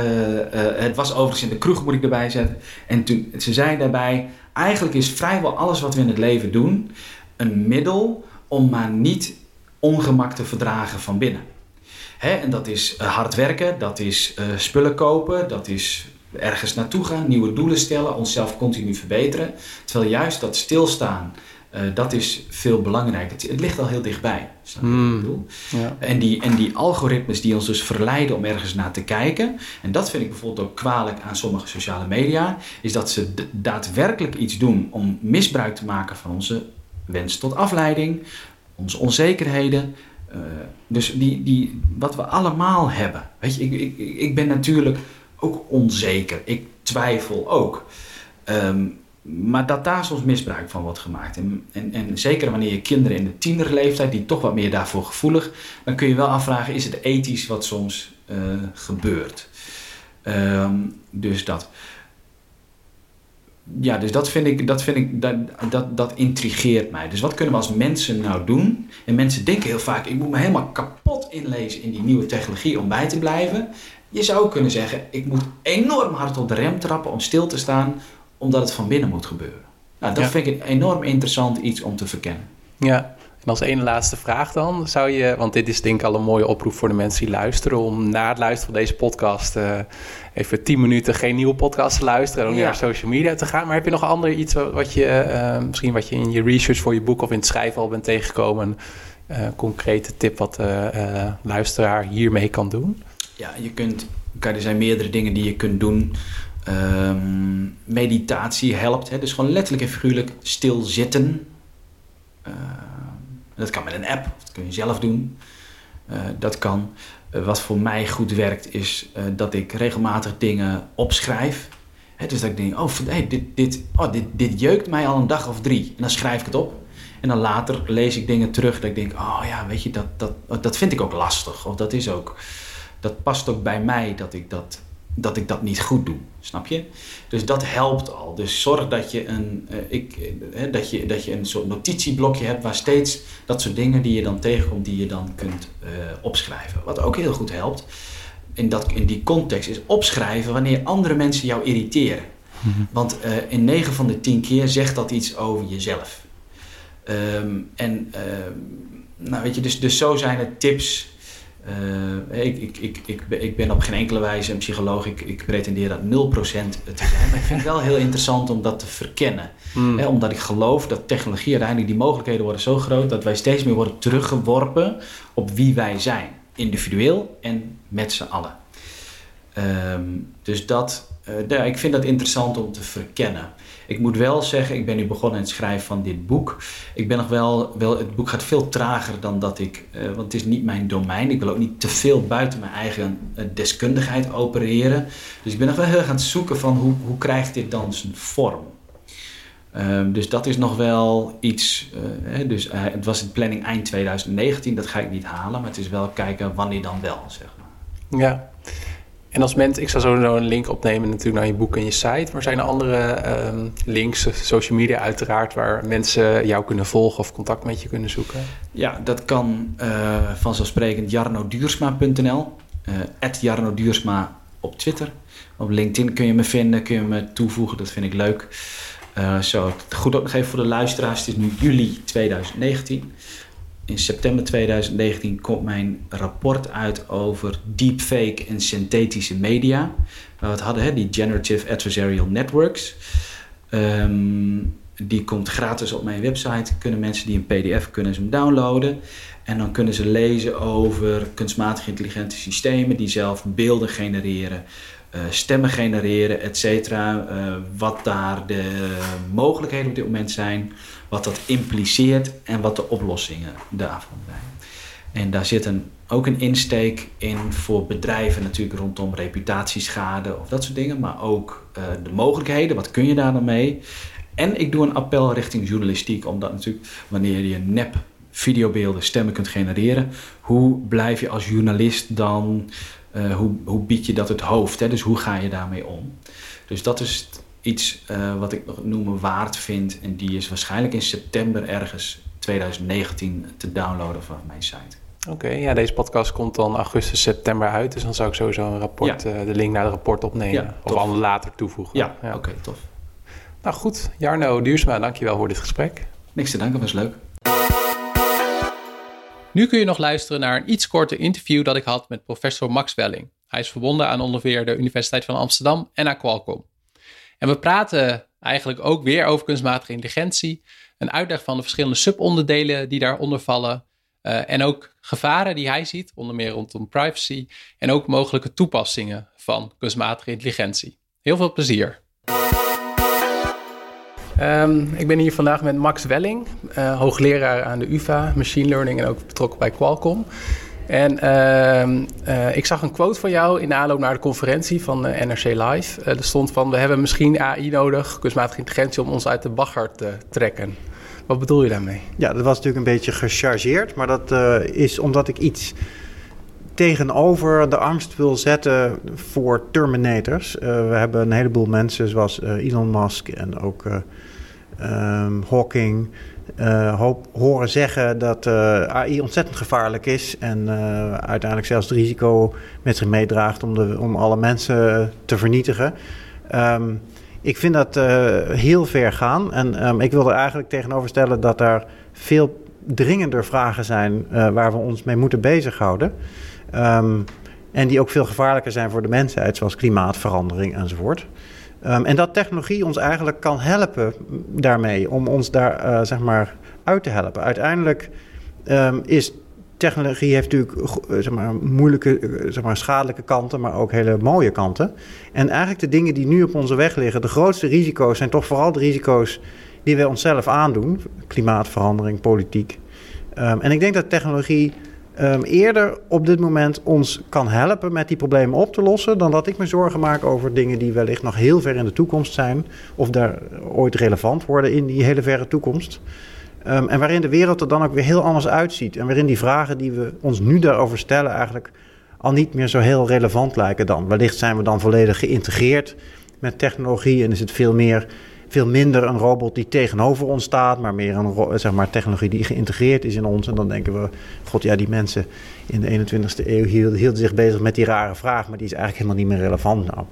het was overigens in de kroeg moet ik erbij zetten. En toen, ze zei daarbij, eigenlijk is vrijwel alles wat we in het leven doen een middel om maar niet ongemak te verdragen van binnen. Hè, en dat is hard werken, dat is spullen kopen, dat is ergens naartoe gaan, nieuwe doelen stellen, onszelf continu verbeteren. Terwijl juist dat stilstaan, uh, dat is veel belangrijker. Het, het, ligt al heel dichtbij. Snap je wat ik bedoel? Ja. En, die, en die algoritmes die ons dus verleiden om ergens naar te kijken, en dat vind ik bijvoorbeeld ook kwalijk aan sommige sociale media, is dat ze daadwerkelijk iets doen om misbruik te maken van onze wens tot afleiding, onze onzekerheden. Uh, dus die, die, wat we allemaal hebben. Weet je, ik, ik, ik ben natuurlijk ook onzeker. Ik twijfel ook. Um, maar dat daar soms misbruik van wordt gemaakt. En, en, en, zeker wanneer je kinderen in de tienerleeftijd, die toch wat meer daarvoor gevoelig, dan kun je wel afvragen: is het ethisch wat soms uh, gebeurt? Um, dus dat. Ja, dus dat vind ik, dat, vind ik dat, dat, dat intrigeert mij. Dus wat kunnen we als mensen nou doen? En mensen denken heel vaak: ik moet me helemaal kapot inlezen in die nieuwe technologie om bij te blijven. Je zou kunnen zeggen, ik moet enorm hard op de rem trappen om stil te staan, omdat het van binnen moet gebeuren. Nou, dat ja. vind ik een enorm interessant iets om te verkennen. Ja, en als ene laatste vraag dan, zou je, want dit is denk ik al een mooie oproep voor de mensen die luisteren, om na het luisteren van deze podcast uh, even 10 minuten geen nieuwe podcast te luisteren en ook ja. naar social media te gaan. Maar heb je nog ander iets wat je, uh, misschien wat je in je research voor je boek of in het schrijven al bent tegengekomen, een uh, concrete tip wat de luisteraar hiermee kan doen? Ja, je kunt, er zijn meerdere dingen die je kunt doen. Um, meditatie helpt, hè? dus gewoon letterlijk en figuurlijk stilzitten. Uh, dat kan met een app, dat kun je zelf doen. Uh, dat kan. Uh, wat voor mij goed werkt is dat ik regelmatig dingen opschrijf. Dus dat ik denk, oh, hey, dit, dit, oh dit, dit jeukt mij al een dag of drie. En dan schrijf ik het op. En dan later lees ik dingen terug dat ik denk, oh ja, weet je, dat, dat, dat vind ik ook lastig. Of dat is ook dat past ook bij mij dat ik dat, dat ik dat niet goed doe. Snap je? Dus dat helpt al. Dus zorg dat je een, uh, ik, uh, dat je, dat je een soort notitieblokje hebt waar steeds dat soort dingen die je dan tegenkomt, die je dan kunt uh, opschrijven. Wat ook heel goed helpt in, dat, in die context is opschrijven wanneer andere mensen jou irriteren. Mm-hmm. Want in 9 van de 10 keer zegt dat iets over jezelf. Um, en nou weet je, dus, dus zo zijn het tips uh, ik, ik, ik, ik, ik ben op geen enkele wijze een psycholoog. Ik, ik pretendeer dat 0% te zijn. Maar ik vind het wel heel interessant om dat te verkennen. Mm. He, omdat ik geloof dat technologie uiteindelijk die mogelijkheden worden zo groot dat wij steeds meer worden teruggeworpen op wie wij zijn. Individueel en met z'n allen. Ehm, dus dat, uh, ik vind dat interessant om te verkennen. Ik moet wel zeggen, ik ben nu begonnen in het schrijven van dit boek. Ik ben nog wel, wel het boek gaat veel trager dan dat ik, uh, want het is niet mijn domein. Ik wil ook niet te veel buiten mijn eigen uh, deskundigheid opereren. Dus ik ben nog wel heel erg aan het zoeken van hoe, hoe krijgt dit dan zijn vorm. Um, dus dat is nog wel iets. Hè, dus het was in planning eind 2019, dat ga ik niet halen, maar het is wel kijken wanneer dan wel, zeg maar. Ja. En als mens, ik zal zo een link opnemen natuurlijk naar je boek en je site. Maar zijn er andere um, links, social media uiteraard, waar mensen jou kunnen volgen of contact met je kunnen zoeken? Ja, dat kan uh, vanzelfsprekend jarnoduursma.nl, uh, Jarno Duursma op Twitter. Op LinkedIn kun je me vinden, kun je me toevoegen, dat vind ik leuk. Uh, zo, goed ook nog even voor de luisteraars. Het is nu juli 2019 in september 2019 komt mijn rapport uit over deepfake en synthetische media. Waar we het hadden, hè, die Generative Adversarial Networks. Um, die komt gratis op mijn website. Kunnen mensen die een PDF kunnen ze hem downloaden. En dan kunnen ze lezen over kunstmatig intelligente systemen die zelf beelden genereren, stemmen genereren, et cetera. Uh, wat daar de mogelijkheden op dit moment zijn wat dat impliceert en wat de oplossingen daarvan zijn. En daar zit een, ook een insteek in voor bedrijven natuurlijk rondom reputatieschade of dat soort dingen, maar ook uh, de mogelijkheden, wat kun je daar dan mee? En ik doe een appel richting journalistiek, omdat natuurlijk wanneer je nep videobeelden, stemmen kunt genereren, hoe blijf je als journalist dan, uh, hoe, hoe bied je dat het hoofd? Hè? Dus hoe ga je daarmee om? Dus dat is iets uh, wat ik nog noemen waard vind. En die is waarschijnlijk in september ergens 2019 te downloaden vanaf mijn site. Oké, ja, deze podcast komt dan augustus, september uit. Dus dan zou ik sowieso een rapport, ja. uh, de link naar het rapport opnemen. Ja, of al later toevoegen. Ja, ja. oké, okay, tof. Nou goed, Jarno Duursma, dankjewel voor dit gesprek. Niks te danken, was leuk. Nu kun je nog luisteren naar een iets korter interview dat ik had met professor Max Welling. Hij is verbonden aan ongeveer de Universiteit van Amsterdam en aan Qualcomm. En we praten eigenlijk ook weer over kunstmatige intelligentie. Een uitleg van de verschillende subonderdelen die daaronder vallen. Uh, en ook gevaren die hij ziet, onder meer rondom privacy. En ook mogelijke toepassingen van kunstmatige intelligentie. Heel veel plezier. Um, ik ben hier vandaag met Max Welling, uh, hoogleraar aan de UvA, machine learning en ook betrokken bij Qualcomm. En uh, uh, ik zag een quote van jou in de aanloop naar de conferentie van uh, NRC Live. Er stond van, we hebben misschien AI nodig, kunstmatige intelligentie, om ons uit de bagger te trekken. Wat bedoel je daarmee? Ja, dat was natuurlijk een beetje gechargeerd, maar dat is omdat ik iets tegenover de angst wil zetten voor Terminators. we hebben een heleboel mensen zoals Elon Musk en ook um, Hawking hoop, horen zeggen dat uh, AI ontzettend gevaarlijk is. En uh, uiteindelijk zelfs het risico met zich meedraagt om, de, om alle mensen te vernietigen. Um, ik vind dat heel ver gaan. En um, ik wil er eigenlijk tegenover stellen dat er veel dringender vragen zijn waar we ons mee moeten bezighouden. En die ook veel gevaarlijker zijn voor de mensheid, zoals klimaatverandering enzovoort. Um, en dat technologie ons eigenlijk kan helpen daarmee, om ons daar uh, zeg maar uit te helpen. Uiteindelijk um, is technologie heeft natuurlijk uh, zeg maar, moeilijke, uh, zeg maar, schadelijke kanten, maar ook hele mooie kanten. En eigenlijk de dingen die nu op onze weg liggen, de grootste risico's zijn toch vooral de risico's die wij onszelf aandoen. Klimaatverandering, politiek. Um, en ik denk dat technologie um, eerder op dit moment ons kan helpen met die problemen op te lossen, dan dat ik me zorgen maak over dingen die wellicht nog heel ver in de toekomst zijn, of daar ooit relevant worden in die hele verre toekomst. Um, en waarin de wereld er dan ook weer heel anders uitziet. En waarin die vragen die we ons nu daarover stellen eigenlijk al niet meer zo heel relevant lijken dan. Wellicht zijn we dan volledig geïntegreerd met technologie en is het veel meer veel minder een robot die tegenover ons staat, maar meer een zeg maar, technologie die geïntegreerd is in ons. En dan denken we, god ja, die mensen in de 21ste eeuw hielden, hielden zich bezig met die rare vraag, maar die is eigenlijk helemaal niet meer relevant nou.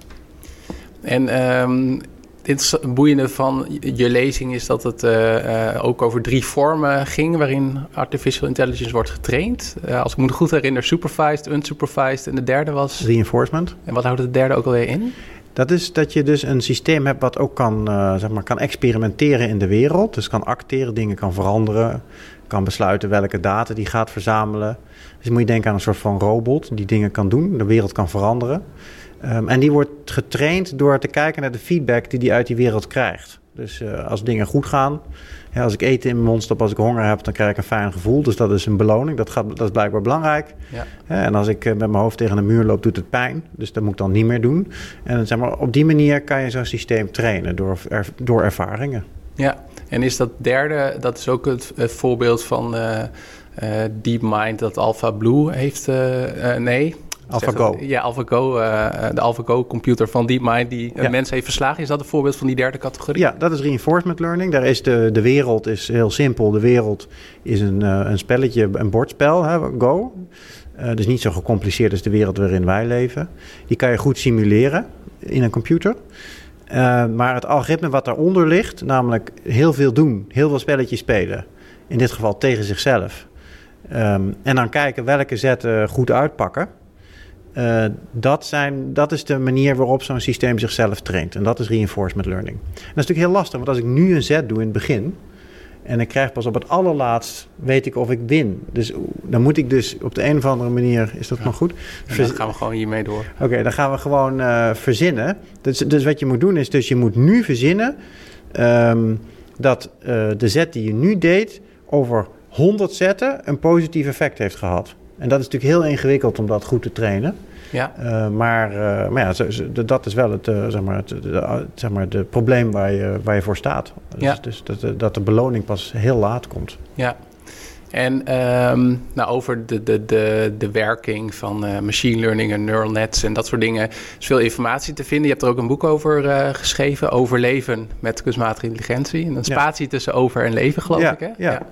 En um, dit boeiende van je lezing is dat het uh, uh, ook over drie vormen ging waarin artificial intelligence wordt getraind. Uh, als ik me goed herinner, supervised, unsupervised en de derde was... Reinforcement. En wat houdt de derde ook alweer in? Dat is dat je dus een systeem hebt wat ook kan, uh, zeg maar, kan experimenteren in de wereld. Dus kan acteren, dingen kan veranderen, kan besluiten welke data die gaat verzamelen. Dus moet je denken aan een soort van robot die dingen kan doen, de wereld kan veranderen. Ehm, en die wordt getraind door te kijken naar de feedback die die uit die wereld krijgt. Dus uh, als dingen goed gaan, ja, als ik eten in mijn mond stop, als ik honger heb, dan krijg ik een fijn gevoel. Dus dat is een beloning, dat, gaat, dat is blijkbaar belangrijk. Ja. en als ik uh, met mijn hoofd tegen een muur loop, doet het pijn. Dus dat moet ik dan niet meer doen. En zeg maar, op die manier kan je zo'n systeem trainen door, er, door ervaringen. Ja, en is dat derde, dat is ook het, het voorbeeld van uh, DeepMind dat AlphaBlue heeft, nee... AlphaGo. Ja, AlphaGo, uh, de AlphaGo computer van DeepMind die een mens heeft verslagen. Is dat een voorbeeld van die derde categorie? Ja, dat is reinforcement learning. Daar is de, de wereld is heel simpel. De wereld is een, uh, een spelletje, een bordspel, hè, Go. Uh, dus niet zo gecompliceerd als de wereld waarin wij leven. Die kan je goed simuleren in een computer. Maar het algoritme wat daaronder ligt, namelijk heel veel doen, heel veel spelletjes spelen. In dit geval tegen zichzelf. Um, en dan kijken welke zetten goed uitpakken. Uh, dat, zijn, dat is de manier waarop zo'n systeem zichzelf traint. En dat is reinforcement learning. En dat is natuurlijk heel lastig, want als ik nu een zet doe in het begin. en ik krijg pas op het allerlaatst. weet ik of ik win. Dus dan moet ik dus op de een of andere manier. is dat ja. nog goed? dan gaan we gewoon hiermee door. Oké, okay, dan gaan we gewoon uh, verzinnen. Dus, dus wat je moet doen is. dus je moet nu verzinnen. Um, dat uh, de zet die je nu deed. over 100 zetten een positief effect heeft gehad. En dat is natuurlijk heel ingewikkeld om dat goed te trainen. Ja. Uh, maar, uh, maar ja, dat is wel het, uh, zeg maar, het, de, zeg maar, de probleem waar je, waar je voor staat. Dus, ja. dus dat, dat de beloning pas heel laat komt. Ja. En um, nou, over de, de, de, de werking van machine learning en neural nets en dat soort dingen is veel informatie te vinden. Je hebt er ook een boek over geschreven, Overleven met kunstmatige intelligentie. En een spatie ja. tussen over en leven, geloof ja, ik. Hè? Ja. Um,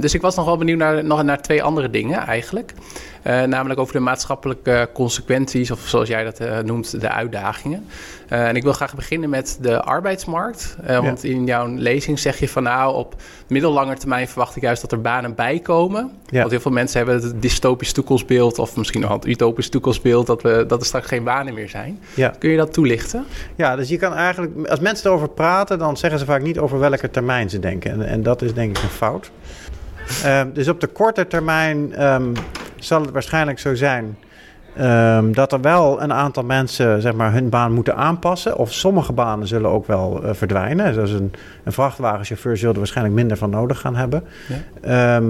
dus ik was nog wel benieuwd naar, nog naar twee andere dingen eigenlijk. Uh, namelijk over de maatschappelijke consequenties, of zoals jij dat uh, noemt, de uitdagingen. Uh, en ik wil graag beginnen met de arbeidsmarkt. want ja. in jouw lezing zeg je van nou, op middellange termijn verwacht ik juist dat er banen bij komen. Ja. Want heel veel mensen hebben het dystopisch toekomstbeeld, of misschien nog het utopisch toekomstbeeld, dat, we, dat er straks geen banen meer zijn. Kun je dat toelichten? Ja, dus je kan eigenlijk, als mensen erover praten, dan zeggen ze vaak niet over welke termijn ze denken. En, en dat is denk ik een fout. Um, dus op de korte termijn um, zal het waarschijnlijk zo zijn um, dat er wel een aantal mensen zeg maar, hun baan moeten aanpassen. Of sommige banen zullen ook wel uh, verdwijnen. Zoals een, een vrachtwagenchauffeur zullen er waarschijnlijk minder van nodig gaan hebben. Ja.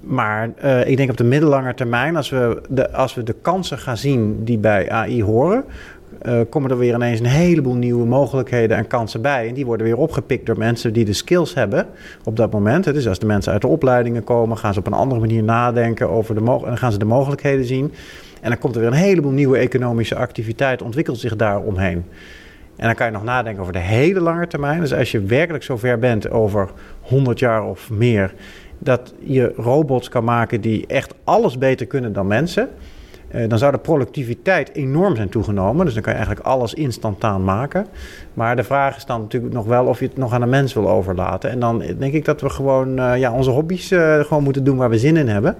maar uh, ik denk op de middellange termijn, als we, de, als we de kansen gaan zien die bij AI horen, uh, komen er weer ineens een heleboel nieuwe mogelijkheden en kansen bij. En die worden weer opgepikt door mensen die de skills hebben op dat moment. Dus als de mensen uit de opleidingen komen, gaan ze op een andere manier nadenken over de en gaan ze de mogelijkheden zien. En dan komt er weer een heleboel nieuwe economische activiteit, ontwikkelt zich daar omheen. En dan kan je nog nadenken over de hele lange termijn. Dus als je werkelijk zover bent over 100 jaar of meer, dat je robots kan maken die echt alles beter kunnen dan mensen. Uh, dan zou de productiviteit enorm zijn toegenomen. Dus dan kan je eigenlijk alles instantaan maken. Maar de vraag is dan natuurlijk nog wel of je het nog aan een mens wil overlaten. En dan denk ik dat we gewoon uh, ja, onze hobby's uh, gewoon moeten doen waar we zin in hebben.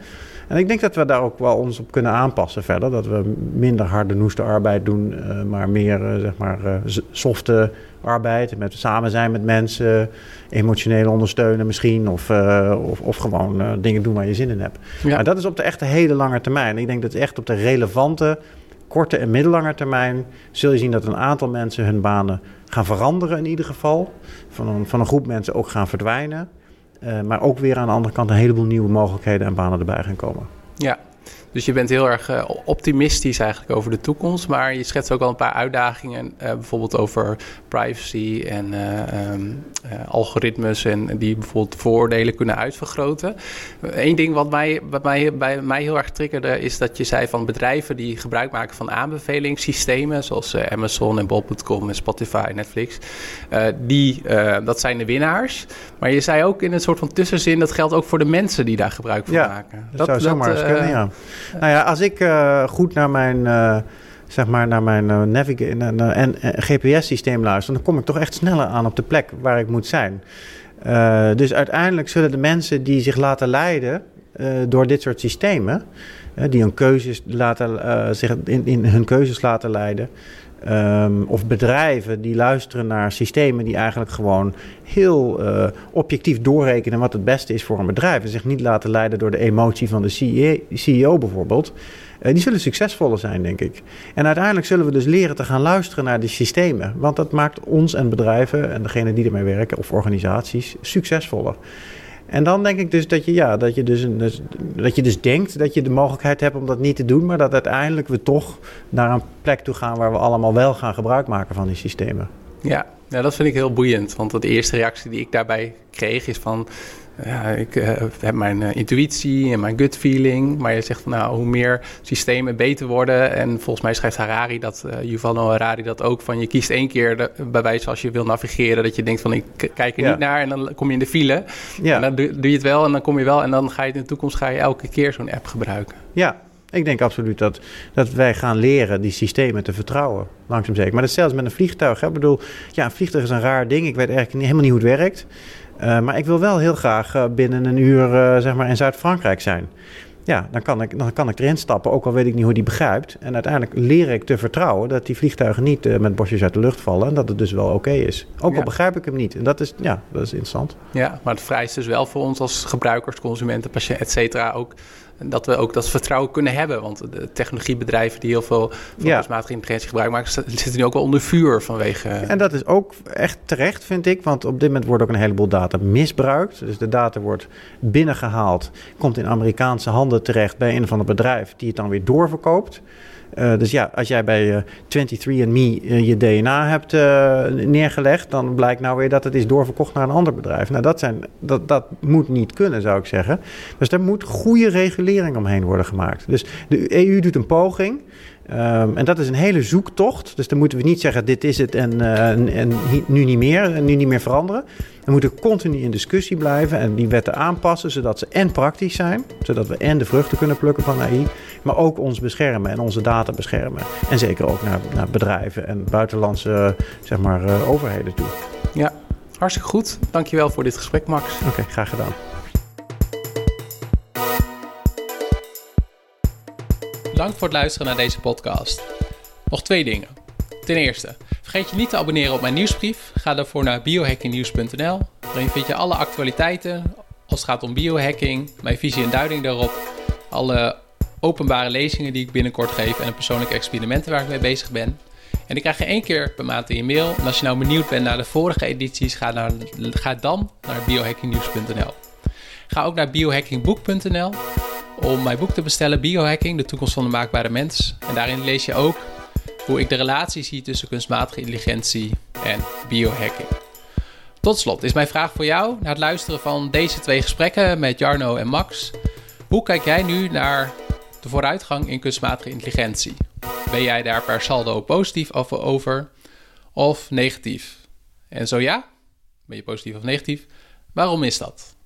En ik denk dat we daar ook wel ons op kunnen aanpassen verder. Dat we minder harde noeste arbeid doen, uh, maar meer uh, zeg maar uh, softe arbeid. Met samen zijn met mensen, emotioneel ondersteunen misschien. Of, of, of, gewoon dingen doen waar je zin in hebt. Ja. Maar dat is op de echte hele lange termijn. Ik denk dat echt op de relevante korte en middellange termijn zul je zien dat een aantal mensen hun banen gaan veranderen in ieder geval. Van een, van een groep mensen ook gaan verdwijnen. Uh, maar ook weer aan de andere kant een heleboel nieuwe mogelijkheden en banen erbij gaan komen. Ja, dus je bent heel erg uh, optimistisch eigenlijk over de toekomst. Maar je schetst ook al een paar uitdagingen. Uh, bijvoorbeeld over privacy en um, algoritmes. En die bijvoorbeeld voordelen kunnen uitvergroten. Eén ding wat mij, wat mij bij mij heel erg triggerde. Is dat je zei van bedrijven die gebruik maken van aanbevelingssystemen. Zoals Amazon en Bob.com en Spotify en Netflix. die, dat zijn de winnaars. Maar je zei ook in een soort van tussenzin. Dat geldt ook voor de mensen die daar gebruik van ja, maken. Dat, dat zou zomaar eens kunnen, ja. Nou ja, als ik uh, goed naar mijn, uh, zeg maar naar mijn uh, en GPS-systeem luister, dan kom ik toch echt sneller aan op de plek waar ik moet zijn. dus uiteindelijk zullen de mensen die zich laten leiden door dit soort systemen, die hun keuzes laten, zich in, in hun keuzes laten leiden, Ehm, of bedrijven die luisteren naar systemen die eigenlijk gewoon heel uh, objectief doorrekenen wat het beste is voor een bedrijf. En zich niet laten leiden door de emotie van de CEO bijvoorbeeld. Uh, die zullen succesvoller zijn, denk ik. En uiteindelijk zullen we dus leren te gaan luisteren naar die systemen. Want dat maakt ons en bedrijven en degenen die ermee werken of organisaties succesvoller. En dan denk ik dus dat je, ja, dat je dus, dus, dat je dus denkt dat je de mogelijkheid hebt om dat niet te doen, maar dat uiteindelijk we toch naar een plek toe gaan waar we allemaal wel gaan gebruik maken van die systemen. Ja, ja dat vind ik heel boeiend. Want de eerste reactie die ik daarbij kreeg is van ja, ik uh, heb mijn uh, intuïtie en mijn gut feeling. Maar je zegt van nou, hoe meer systemen beter worden. En volgens mij schrijft Harari dat, uh, Yuval Noah Harari dat ook. Van je kiest één keer de, bij wijze als je wil navigeren. Dat je denkt van ik kijk er ja. niet naar en dan kom je in de file. Ja. En dan doe, doe, je het wel en dan kom je wel. En dan ga je in de toekomst ga je elke keer zo'n app gebruiken. Ja, ik denk absoluut dat, dat wij gaan leren die systemen te vertrouwen. Langzaam zeker. Maar dat zelfs met een vliegtuig. Hè. Ik bedoel, ja, een vliegtuig is een raar ding. Ik weet eigenlijk niet, helemaal niet hoe het werkt. Uh, maar ik wil wel heel graag uh, binnen een uur uh, zeg maar in Zuid-Frankrijk zijn. Ja, dan kan, ik, dan kan ik erin stappen, ook al weet ik niet hoe die begrijpt. En uiteindelijk leer ik te vertrouwen dat die vliegtuigen niet met bosjes uit de lucht vallen. En dat het dus wel oké okay is. Ook ja. al begrijp ik hem niet. En dat is, ja, dat is interessant. Ja, maar het vereist dus wel voor ons als gebruikers, consumenten, patiënten, et cetera, ook dat we ook dat vertrouwen kunnen hebben. Want de technologiebedrijven die heel veel voorbeeldsmatige intelligentie gebruiken, maken, zitten nu ook wel onder vuur vanwege. En dat is ook echt terecht, vind ik. Want op dit moment wordt ook een heleboel data misbruikt. Dus de data wordt binnengehaald, komt in Amerikaanse handen terecht bij een van de bedrijf die het dan weer doorverkoopt. Uh, dus ja, als jij bij uh, 23andMe uh, je DNA hebt neergelegd, dan blijkt nou weer dat het is doorverkocht naar een ander bedrijf. Nou, dat, zijn, dat, dat moet niet kunnen, zou ik zeggen. Dus daar moet goede regulering omheen worden gemaakt. Dus de EU doet een poging. Um, en dat is een hele zoektocht. Dus dan moeten we niet zeggen: dit is het en, uh, en, en, nu niet meer en nu niet meer veranderen. We moeten continu in discussie blijven en die wetten aanpassen zodat ze en praktisch zijn, zodat we en de vruchten kunnen plukken van AI, maar ook ons beschermen en onze data beschermen. En zeker ook naar, naar bedrijven en buitenlandse zeg maar, uh, overheden toe. Ja, hartstikke goed. Dankjewel voor dit gesprek, Max. Oké, okay, graag gedaan. Bedankt voor het luisteren naar deze podcast. Nog twee dingen. Ten eerste, vergeet je niet te abonneren op mijn nieuwsbrief. Ga daarvoor naar biohackingnieuws.nl. Daarin vind je alle actualiteiten als het gaat om biohacking, mijn visie en duiding daarop, alle openbare lezingen die ik binnenkort geef en een persoonlijke experimenten waar ik mee bezig ben. En ik krijg je één keer per maand in je mail. En als je nou benieuwd bent naar de vorige edities, ga, naar, ga dan naar biohackingnieuws.nl. Ga ook naar biohackingboek.nl om mijn boek te bestellen, Biohacking, de toekomst van de maakbare mens. En daarin lees je ook hoe ik de relatie zie tussen kunstmatige intelligentie en biohacking. Tot slot is mijn vraag voor jou, na het luisteren van deze twee gesprekken met Jarno en Max. Hoe kijk jij nu naar de vooruitgang in kunstmatige intelligentie? Ben jij daar per saldo positief over of negatief? En zo ja, ben je positief of negatief? Waarom is dat?